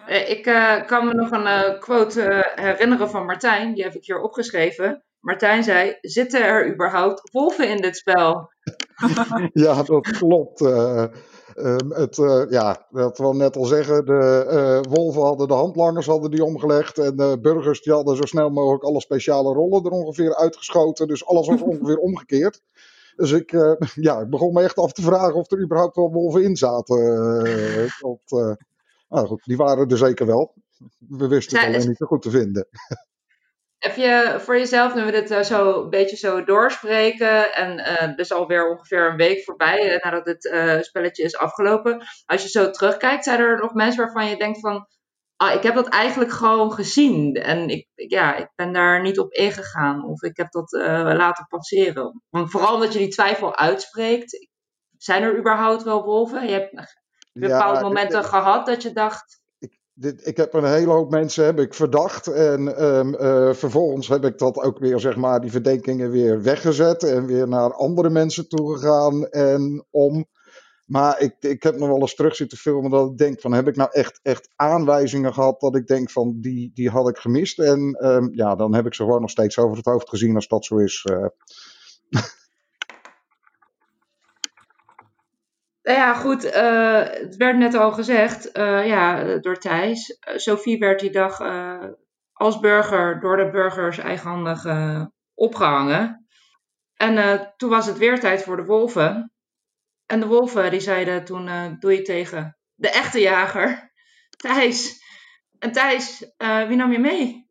Ik uh, kan me nog een uh, quote uh, herinneren van Martijn, die heb ik hier opgeschreven. Martijn zei: Zitten er überhaupt wolven in dit spel? ja, dat klopt. Het, ja, dat wil net al zeggen. De wolven hadden de handlangers hadden die omgelegd. En de burgers die hadden zo snel mogelijk alle speciale rollen er ongeveer uitgeschoten. Dus alles was ongeveer omgekeerd. Dus ik, ja, ik begon me echt af te vragen of er überhaupt wel wolven in zaten. op, nou goed, die waren er zeker wel. We wisten het alleen niet zo goed te vinden. Heb je voor jezelf, nu we dit uh, zo een beetje zo doorspreken, en uh, dus alweer ongeveer een week voorbij uh, nadat het spelletje is afgelopen, als je zo terugkijkt, zijn er nog mensen waarvan je denkt van, ah, ik heb dat eigenlijk gewoon gezien en ik, ja, ik ben daar niet op ingegaan of ik heb dat laten passeren. Want vooral omdat je die twijfel uitspreekt, zijn er überhaupt wel wolven? Je hebt bepaalde ja, momenten ik, gehad dat je dacht. Ik, heb een hele hoop mensen heb ik verdacht. En um, uh, vervolgens heb ik dat ook weer, zeg maar, die verdenkingen weer weggezet. En weer naar andere mensen toegegaan. En om. Maar ik, ik heb nog wel eens terug zitten filmen dat ik denk van heb ik nou echt, echt aanwijzingen gehad dat ik denk van die, die had ik gemist. En um, ja, dan heb ik ze gewoon nog steeds over het hoofd gezien als dat zo is. Uh. Nou ja, goed. Uh, het werd net al gezegd uh, ja, door Thijs. Uh, Sophie werd die dag als burger door de burgers eigenhandig opgehangen. En toen was het weer tijd voor de wolven. En de wolven die zeiden toen, doe je tegen de echte jager, Thijs. En Thijs, wie nam je mee?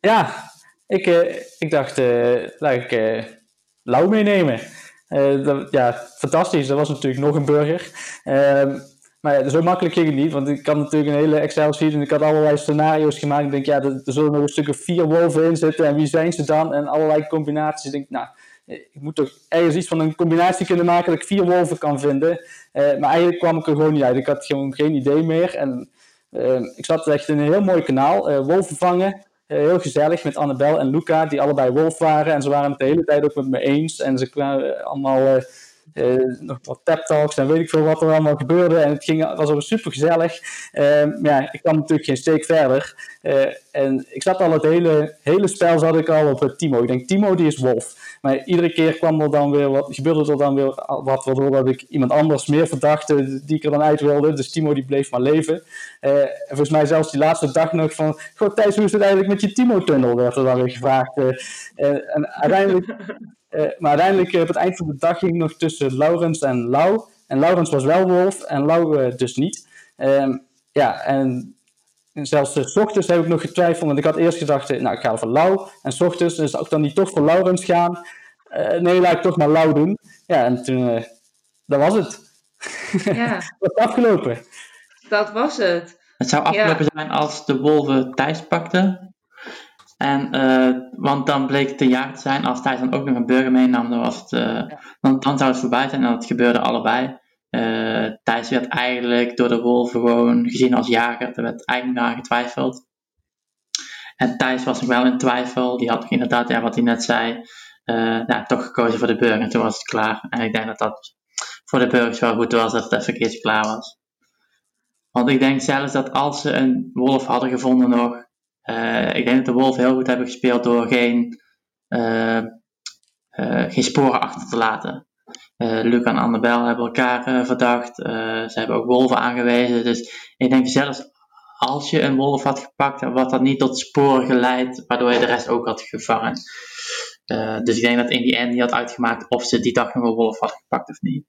Ja, ik, ik dacht, laat ik Lau meenemen. Dat, ja, fantastisch. Dat was natuurlijk nog een burger. Uh, maar ja, zo makkelijk ging het niet, want ik had natuurlijk een hele Excel-sheet en ik had allerlei scenario's gemaakt. Ik denk, ja, er, zullen nog een stuk of vier wolven in zitten en wie zijn ze dan? En allerlei combinaties. Ik denk, nou, ik moet toch ergens iets van een combinatie kunnen maken dat ik vier wolven kan vinden. Uh, maar eigenlijk kwam ik er gewoon niet uit. Ik had gewoon geen idee meer. En uh, ik zat echt in een heel mooi kanaal, uh, wolven vangen. Eh, heel gezellig met Annabel en Luca, die allebei wolf waren. En ze waren het de hele tijd ook met me eens. En ze kwamen allemaal uh, nog wat tap talks en weet ik veel wat er allemaal gebeurde. En het ging, was ook super gezellig. Uh, ja, ik kwam natuurlijk geen steek verder. En ik zat al het hele, hele spel zat ik al op Timo. Ik denk, Timo die is wolf. Maar iedere keer kwam er dan weer wat, gebeurde er dan weer wat, waardoor dat ik iemand anders meer verdachte die ik er dan uit wilde. Dus Timo die bleef maar leven. Uh, en volgens mij zelfs die laatste dag nog van, goh Thijs, hoe is het eigenlijk met je Timo-tunnel? werd er dan weer gevraagd. Uh, en uiteindelijk, maar uiteindelijk op het eind van de dag ging nog tussen Laurens en Lau. En Laurens was wel wolf en Lau dus niet. Ehm, ja, en en zelfs uh, s ochtends heb ik nog getwijfeld, want ik had eerst gedacht, nou ik ga voor Lau. En s ochtends dus zou ik dan niet toch voor Laurens gaan. Uh, nee, laat ik toch maar Lau doen. Ja, en toen, uh, dat was het. Ja. dat was afgelopen. Dat was het. Het zou afgelopen ja. zijn als de wolven Thijs pakten. En, eh, want dan bleek het een jaar te zijn. Als Thijs dan ook nog een burger meenam, dan, was het, eh, dan, dan zou het voorbij zijn. En dat gebeurde allebei. Uh, Thijs werd eigenlijk door de wolven gewoon gezien als jager. Er werd eigenlijk naar getwijfeld. En Thijs was nog wel in twijfel. Die had inderdaad, wat hij net zei, ja, toch gekozen voor de burger. En toen was het klaar. En ik denk dat dat voor de burgers wel goed was dat het even klaar was. Want ik denk zelfs dat als ze een wolf hadden gevonden nog, uh, ik denk dat de wolven heel goed hebben gespeeld door geen, geen sporen achter te laten. Luc en Annabel hebben elkaar verdacht. ze hebben ook wolven aangewezen. Dus ik denk zelfs als je een wolf had gepakt, had dat niet tot sporen geleid, waardoor je de rest ook had gevangen. dus ik denk dat in die end niet had uitgemaakt of ze die dag nog een wolf had gepakt of niet.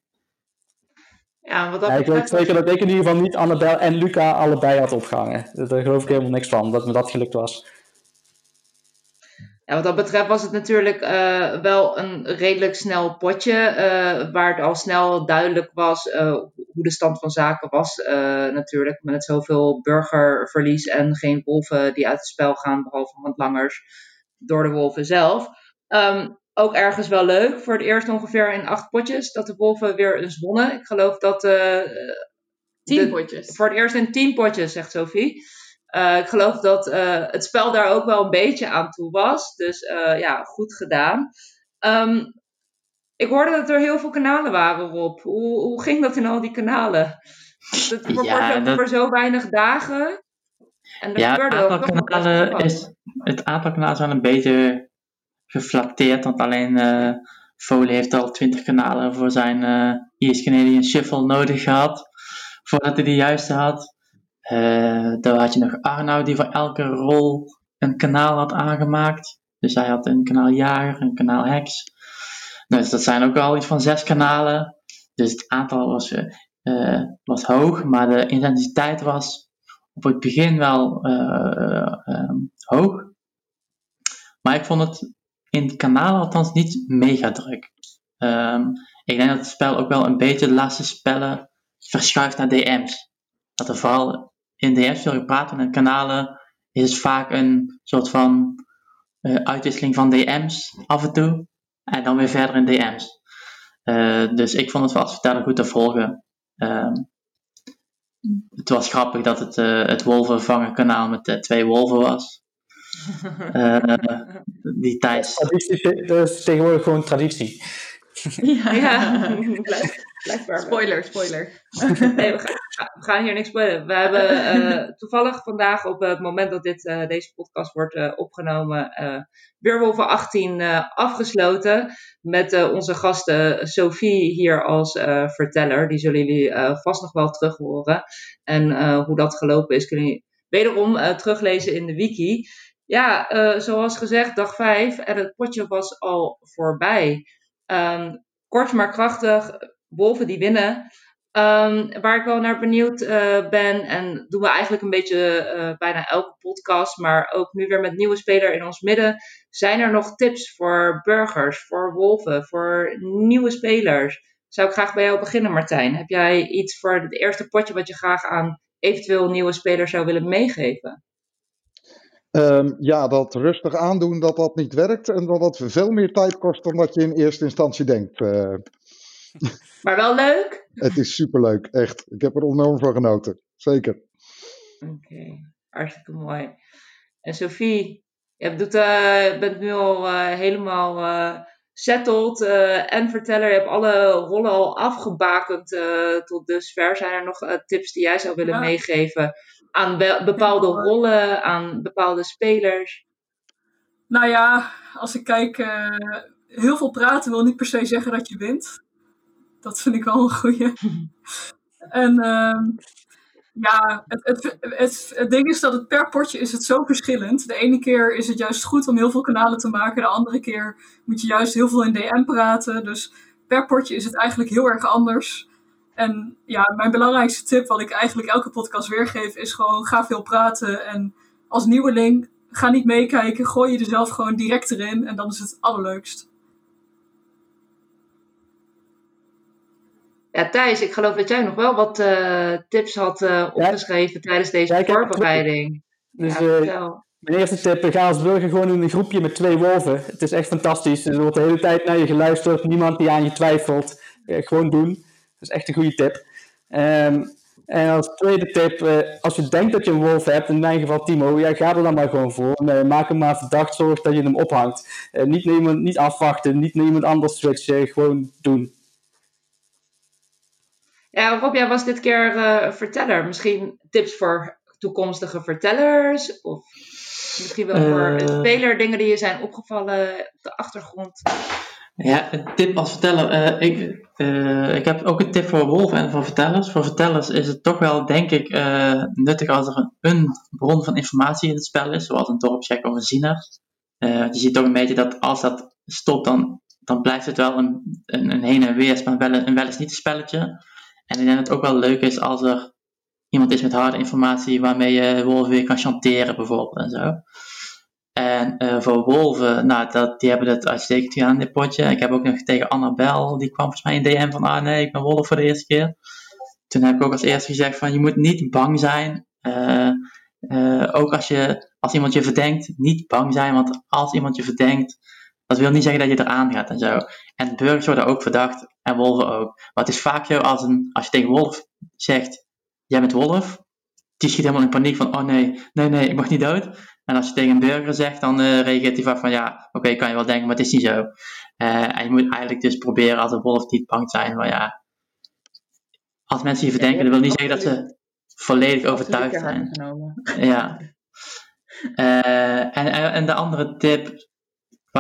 Ja, wat dat ja, ik weet zeker dat ik in ieder geval niet Annabel en Luca allebei had opgehangen. Daar geloof ik helemaal niks van, dat me dat gelukt was. Wat dat betreft was het natuurlijk uh, wel een redelijk snel potje, uh, waar het al snel duidelijk was uh, hoe de stand van zaken was. natuurlijk, met zoveel burgerverlies en geen wolven die uit het spel gaan, behalve handlangers, door de wolven zelf. Um, ook ergens wel leuk. Voor het eerst ongeveer in acht potjes dat de Wolven weer eens wonnen. Ik geloof dat. Tien potjes. Voor het eerst in tien potjes, zegt Sophie. Uh, ik geloof dat uh, het spel daar ook wel een beetje aan toe was. Dus ja, goed gedaan. Um, ik hoorde dat er heel veel kanalen waren, Rob. Hoe, hoe ging dat in al die kanalen? Het wordt ja, dat... voor zo weinig dagen. En er ja, het aantal, kanalen is, het aantal kanalen is wel een beetje geflatteerd, want alleen uh, Foley heeft al 20 kanalen voor zijn uh, East Canadian Shuffle nodig gehad, voordat hij de juiste had. Uh, dan had je nog Arnoud die voor elke rol een kanaal had aangemaakt. Dus hij had een kanaal Jager, een kanaal Hex. Dus dat zijn ook al iets van zes kanalen. Dus het aantal was, uh, hoog, maar de intensiteit was op het begin wel uh, hoog. Maar ik vond het in kanaal althans niet mega druk. Um, ik denk dat het spel ook wel een beetje de laatste spellen verschuift naar DM's. Dat er vooral in DM's veel gepraat en kanalen is het vaak een soort van uh, uitwisseling van DM's af en toe. En dan weer verder in DM's. Uh, dus ik vond het wel als verteller goed te volgen. Um, het was grappig dat het, uh, het wolvenvangen kanaal met twee wolven was. Uh, die tijd. Dat is tegenwoordig gewoon traditie. Ja, ja. blijkbaar. Spoiler, spoiler. Nee, we gaan, we gaan hier niks spoilen. We hebben uh, toevallig vandaag op het moment dat dit, uh, deze podcast wordt uh, opgenomen, Weerwolven 18 afgesloten. Met onze gasten Sophie hier als verteller. Die zullen jullie vast nog wel terug horen. En hoe dat gelopen is, kunnen jullie wederom teruglezen in de wiki. Ja, zoals gezegd, dag 5 en het potje was al voorbij. Um, kort maar krachtig, wolven die winnen. Um, waar ik wel naar benieuwd uh, ben, en doen we eigenlijk een beetje uh, bijna elke podcast, maar ook nu weer met nieuwe speler in ons midden. Zijn er nog tips voor burgers, voor wolven, voor nieuwe spelers? Zou ik graag bij jou beginnen, Martijn. Heb jij iets voor het eerste potje wat je graag aan eventueel nieuwe spelers zou willen meegeven? Um, ja, dat rustig aandoen dat dat niet werkt en dat dat veel meer tijd kost dan dat je in eerste instantie denkt. Uh, maar wel leuk? Het is superleuk, echt. Ik heb er enorm van genoten, zeker. Oké, okay. hartstikke mooi. En Sophie, je doet, uh, bent nu al uh, helemaal settled en verteller. Je hebt alle rollen al afgebakend tot dusver. Zijn er nog tips die jij zou willen ja. meegeven aan bepaalde rollen, aan bepaalde spelers? Nou ja, als ik kijk, uh, heel veel praten wil niet per se zeggen dat je wint. Dat vind ik wel een goeie. en uh, ja, het, het, het, het, ding is dat het per potje is het zo verschillend. De ene keer is het juist goed om heel veel kanalen te maken. De andere keer moet je juist heel veel in DM praten. Dus per potje is het eigenlijk heel erg anders. En ja, mijn belangrijkste tip, wat ik eigenlijk elke podcast weergeef, is gewoon ga veel praten. En als nieuweling, ga niet meekijken. Gooi je er zelf gewoon direct erin. En dan is het allerleukst. Ja, Thijs, ik geloof dat jij nog wel wat uh, tips had uh, opgeschreven ja. tijdens deze ja, voorbereiding. Dus ja, uh, Mijn eerste tip, ga als burger gewoon in een groepje met twee wolven. Het is echt fantastisch. Er wordt de hele tijd naar je geluisterd, niemand die aan je twijfelt. gewoon doen. Dat is echt een goede tip. Ehm, en als tweede tip, eh, als je denkt dat je een wolf hebt, in mijn geval Timo, ja, ga er dan maar gewoon voor. Uh, maak hem maar verdacht, zorg dat je hem ophangt. Uh, niet, iemand, niet afwachten, niet naar iemand anders switchen, gewoon doen. Ja, Rob, jij was dit keer verteller. Misschien tips voor toekomstige vertellers? Of misschien wel voor een speler dingen die je zijn opgevallen op de achtergrond? Ja, een tip als verteller. Uh, ik, uh, ik heb ook een tip voor wolven en voor vertellers. Voor vertellers is het toch wel, denk ik, uh, nuttig als er een, een, bron van informatie in het spel is, zoals een dorpscheck of een ziener. je ziet toch een beetje dat als dat stopt, dan, dan blijft het wel een, een, een heen en weer, maar wel, een wel eens niet spelletje. En ik denk dat het ook wel leuk is als er iemand is met harde informatie waarmee je wolven weer kan chanteren, bijvoorbeeld en zo. En uh, voor wolven, nou, dat, die hebben het uitstekend gedaan in dit potje. Ik heb ook nog tegen Annabel, die kwam volgens mij in DM van, ah nee, ik ben wolf voor de eerste keer. Toen heb ik ook als eerste gezegd van, je moet niet bang zijn. Uh, uh, ook als, je, als iemand je verdenkt, niet bang zijn, want als iemand je verdenkt, dat wil niet zeggen dat je eraan gaat en zo. En burgers worden ook verdacht, en wolven ook. Maar het is vaak zo, als, een, als je tegen wolf zegt, jij bent wolf, die schiet helemaal in paniek van, oh nee, nee, nee, ik mag niet dood. En als je tegen een burger zegt, dan uh, reageert hij vaak van ja, oké, kan je wel denken, maar het is niet zo. Uh, en je moet eigenlijk dus proberen als een wolf niet bang te zijn, maar ja, als mensen je verdenken, dat wil niet zeggen dat ze volledig overtuigd zijn. Ja. Uh, en, en de andere tip,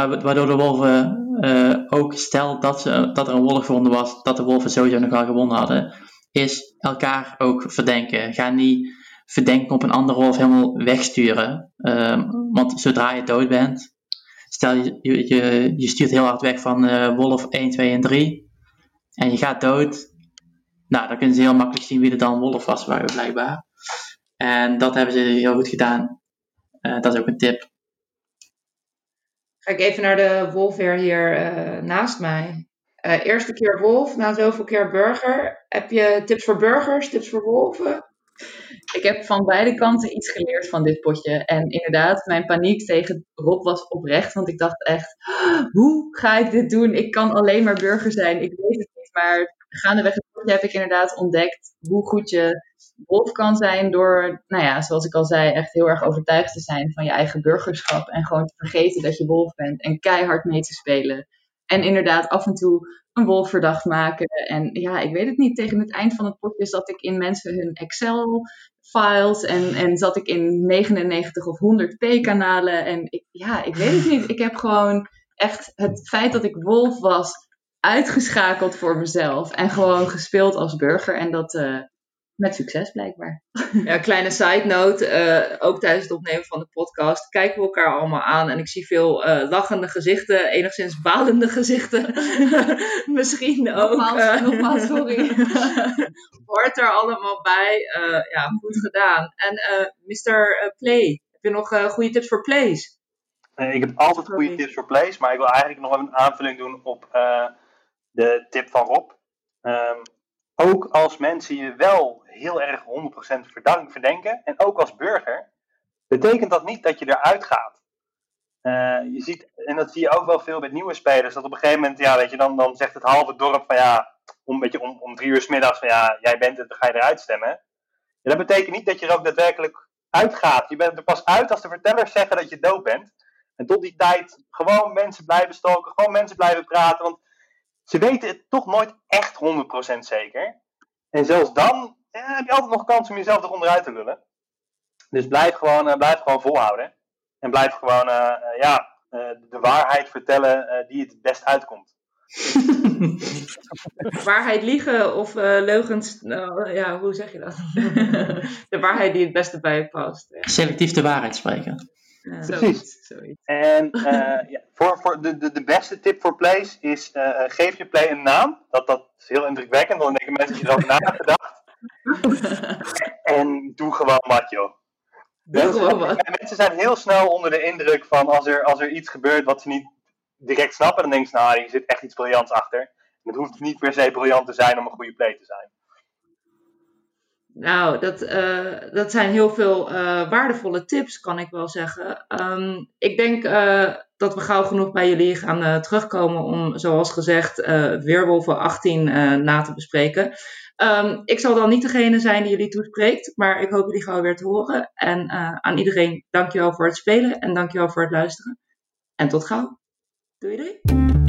waardoor de wolven ook stel dat, ze, dat er een wolf gewonnen was, dat de wolven sowieso nog wel gewonnen hadden, is elkaar ook verdenken. Ga niet verdenken op een andere wolf helemaal wegsturen. Um, want zodra je dood bent, stel je, je, je stuurt heel hard weg van uh, wolf 1, 2 en 3 en je gaat dood. Nou, dan kunnen ze heel makkelijk zien wie er dan wolf was, blijkbaar. En dat hebben ze heel goed gedaan. Uh, dat is ook een tip. Ga ik even naar de wolf weer hier uh, naast mij. eerste keer wolf, na zoveel keer burger. Heb je tips voor burgers, tips voor wolven? Ik heb van beide kanten iets geleerd van dit potje. En inderdaad, mijn paniek tegen Rob was oprecht. Want ik dacht echt, hoe ga ik dit doen? Ik kan alleen maar burger zijn. Ik weet het niet. Maar gaandeweg het potje heb ik inderdaad ontdekt hoe goed je wolf kan zijn. Door, nou ja, zoals ik al zei, echt heel erg overtuigd te zijn van je eigen burgerschap. En gewoon te vergeten dat je wolf bent. En keihard mee te spelen. En inderdaad af en toe een wolf verdacht maken. En ja, ik weet het niet. Tegen het eind van het potje zat ik in mensen hun Excel-files. En, en zat ik in 99 of 100 P-kanalen. En ik, ja, ik weet het niet. Ik heb gewoon echt het feit dat ik wolf was uitgeschakeld voor mezelf. En gewoon gespeeld als burger. En dat, uh, met succes blijkbaar. Ja, kleine side note. Uh, ook tijdens het opnemen van de podcast kijken we elkaar allemaal aan. En ik zie veel uh, lachende gezichten, enigszins balende gezichten. Misschien ook. Nogmaals, uh, nogmaals sorry. hoort er allemaal bij. ja, goed gedaan. En Mr. Play, heb je nog goede tips voor plays? ik heb altijd goede tips voor plays, maar ik wil eigenlijk nog een aanvulling doen op de tip van Rob. Um, ook als mensen je wel heel erg 100% verdenken, en ook als burger, betekent dat niet dat je eruit gaat. Uh, je ziet, en dat zie je ook wel veel met nieuwe spelers, dat op een gegeven moment, ja, weet je, dan, dan zegt het halve dorp van ja, om, een beetje om, om drie uur s middags van ja, jij bent het, dan ga je eruit stemmen. Ja, dat betekent niet dat je er ook daadwerkelijk uitgaat. Je bent er pas uit als de vertellers zeggen dat je dood bent. En tot die tijd gewoon mensen blijven stalken, gewoon mensen blijven praten. Want ze weten het toch nooit echt 100% zeker. En zelfs dan heb je altijd nog kans om jezelf eronder uit te lullen. Dus blijf gewoon, uh, blijf gewoon volhouden. En blijf gewoon uh, ja, de waarheid vertellen die het best uitkomt. waarheid liegen of leugens, nou, ja, hoe zeg je dat? de waarheid die het beste bij je past. Ja. Selectief de waarheid spreken. Precies. Zoiets. En uh, ja, voor, voor de, de, de beste tip voor plays is: uh, geef je play een naam. Dat, dat is heel indrukwekkend, want dan denken mensen dat je erover na hebt gedacht. en doe gewoon wat, joh. Doe mensen, gewoon wat. Mensen zijn heel snel onder de indruk van als er, als er iets gebeurt wat ze niet direct snappen, dan denken ze: nou, hier zit echt iets briljants achter. En het hoeft niet per se briljant te zijn om een goede play te zijn. Nou, dat, uh, dat zijn heel veel uh, waardevolle tips, kan ik wel zeggen. Um, ik denk uh, dat we gauw genoeg bij jullie gaan terugkomen om, zoals gezegd, Weerwolven 18 na te bespreken. Um, ik zal dan niet degene zijn die jullie toespreekt, maar ik hoop jullie gauw weer te horen. En aan iedereen, dankjewel voor het spelen en dankjewel voor het luisteren. En tot gauw. Doei doei.